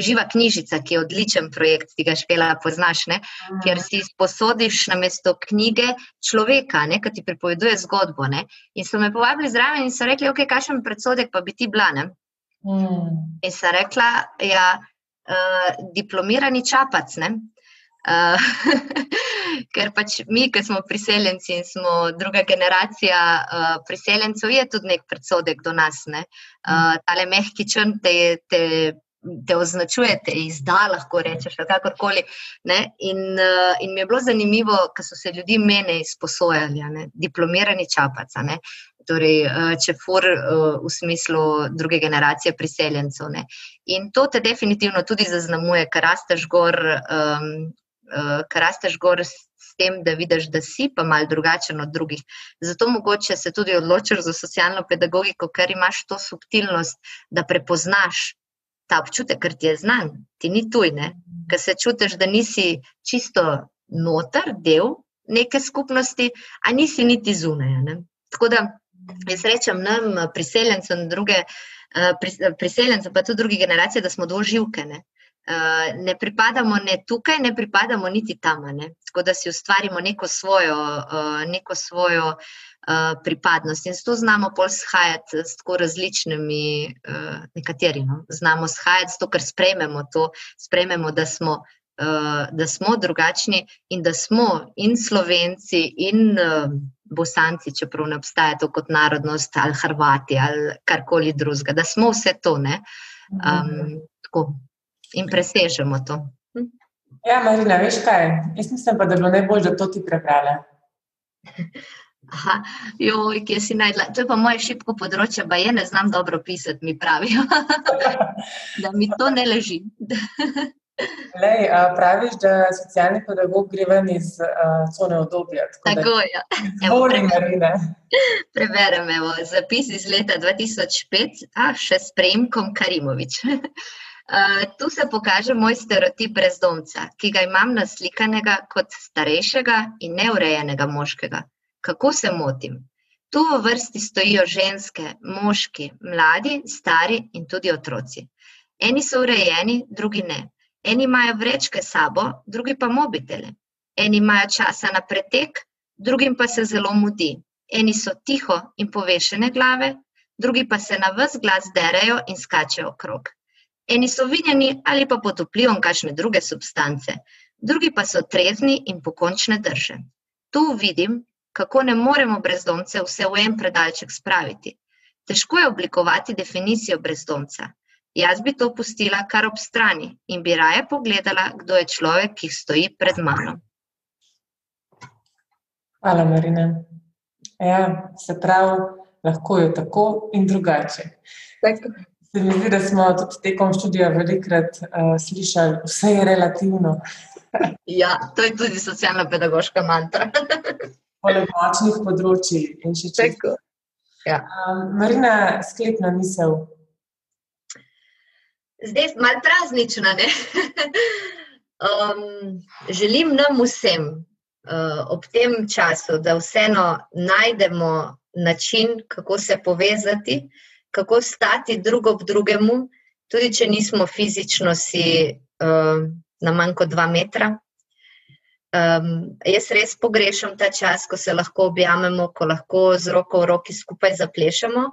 Živa knjižica, ki je odličen projekt, ti ga špela poznaš, ne, mm. kjer si sposodiš na mesto knjige človeka, ki ti pripoveduje zgodbo. Ne. In so me povabili zraven in so rekli, ok, kakšen predsodek pa bi ti blanem. Mm. In sem rekla, ja, uh, diplomirani čapac. Ne. Uh, ker pač mi, ki smo priseljenci in smo druga generacija uh, priseljencev, je tudi nek predsodek do nas. Ne? Uh, tale mehki črn te, te, te označuje, te izda, lahko rečeš, kakorkoli. In, uh, in mi je bilo zanimivo, ker so se ljudi mene izposojali, ne? diplomirani čapac. Torej, če fur v smislu druge generacije priseljencev. Ne. In to te definitivno tudi zaznamuje, ker rasteš gor um, uh, kar rasteš gor s, s tem, da vidiš, da si pa mal drugačen od drugih. Zato mogoče se tudi odločiš za socialno pedagogiko, ker imaš to subtilnost, da prepoznaš ta občutek, ker ti je znan, ti ni tujne, ker se čutiš, da nisi čisto noter, del neke skupnosti, a nisi niti zunaj. Ne? Tako da jaz rečem nam, priseljencem, druge. Priseljencem, pa tudi druge generacije, da smo doživke. Uh, ne pripadamo ne tukaj, ne pripadamo niti tam. Ne? Tako da si ustvarimo neko svojo, uh, neko svojo uh, pripadnost. In zato znamo pol shajati s tako različnimi, uh, nekateri, no? znamo shajati, zato ker sprejmemo to, sprejmemo, da smo. Da smo drugačni in da smo in slovenci, in uh, bosanci, čeprav ne obstaja to kot narodnost, ali Hrvati, ali karkoli drugega, da smo vse to. Um, tako in presežemo to. Ja, Marina, veš kaj? Jaz mislim, pa, da je bilo najbolj, da to ti prebrale. Aha, joj, kje si najdla? To je pa moje šibko področje, pa je ne znam dobro pisati, mi pravijo. da mi to ne leži. Lej, praviš, da socialni pedagog gre ven iz uh, cone obdobja. Tako je. Ja. Preberem, evo, zapis iz leta 2005, a še s prejemkom Karimovič. Uh, tu se pokaže moj stereotip brezdomca, ki ga imam naslikanega kot starejšega in neurejenega moškega. Kako se motim? Tu v vrsti stojijo ženske, moški, mladi, stari in tudi otroci. Eni so urejeni, drugi ne. Eni imajo vrečke sabo, drugi pa mobitele. Eni imajo časa na pretek, drugim pa se zelo mudi. Eni so tiho in povešene glave, drugi pa se na vse glas derajo in skačejo okrog. Eni so vinjeni ali pa pod vplivom kakšne druge substance, drugi pa so trezni in pokončne drže. Tu vidim, kako ne moremo brezdomce vse v en predalček spraviti. Težko je oblikovati definicijo brezdomca. Jaz bi to pustila kar ob strani in bi raje pogledala, kdo je človek, ki stoji pred mano. Hvala, Marina. Ja, se pravi, lahko je tako in drugače. Tako. Se mi zdi, da smo tudi tekom študija velikrat uh, slišali, vse je relativno. ja, to je tudi socialno-pedagoška mantra. Poleg močnih področji in še če. Ja. Um, Marina, sklepna misel. Zdaj je malo praznična. um, želim nam vsem uh, ob tem času, da vseeno najdemo način, kako se povezati kako stati drug ob drugemu, tudi če nismo fizično si uh, na manj kot dva metra. Um, jaz res pogrešam ta čas, ko se lahko objamemo, ko lahko z roko v roki skupaj zaplešemo.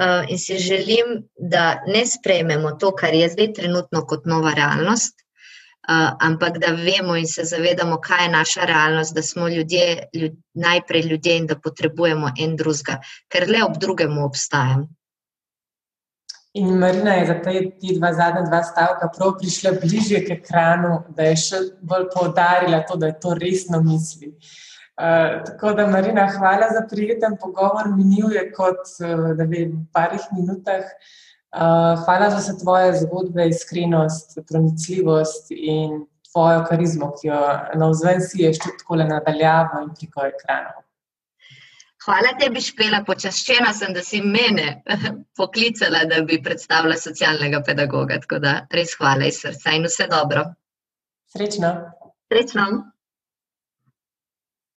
Uh, in si želim, da ne sprejmemo to, kar je zdaj trenutno kot nova realnost, uh, ampak da vemo in se zavedamo, kaj je naša realnost, da smo ljudje, ljud, najprej ljudje in da potrebujemo en drugega, ker le ob drugemu obstajamo. In Marina je za te dva zadnja dva stavka prav prišla bližje k ekranu, da je še bolj poudarila to, da je to resno misli. Uh, tako da, Marina, hvala za prijeten pogovor, minil je kot uh, v parih minutah. Uh, hvala za vse tvoje zgodbe, iskrenost, pronicljivost in tvojo karizmo, ki jo na vzven si je še tako nadaljavo in preko ekranov. Hvala tebi, Špela, počaščena sem, da si mene poklicala, da bi predstavila socialnega pedagoga. Tako da res hvala iz srca in vse dobro. Srečno. Srečno.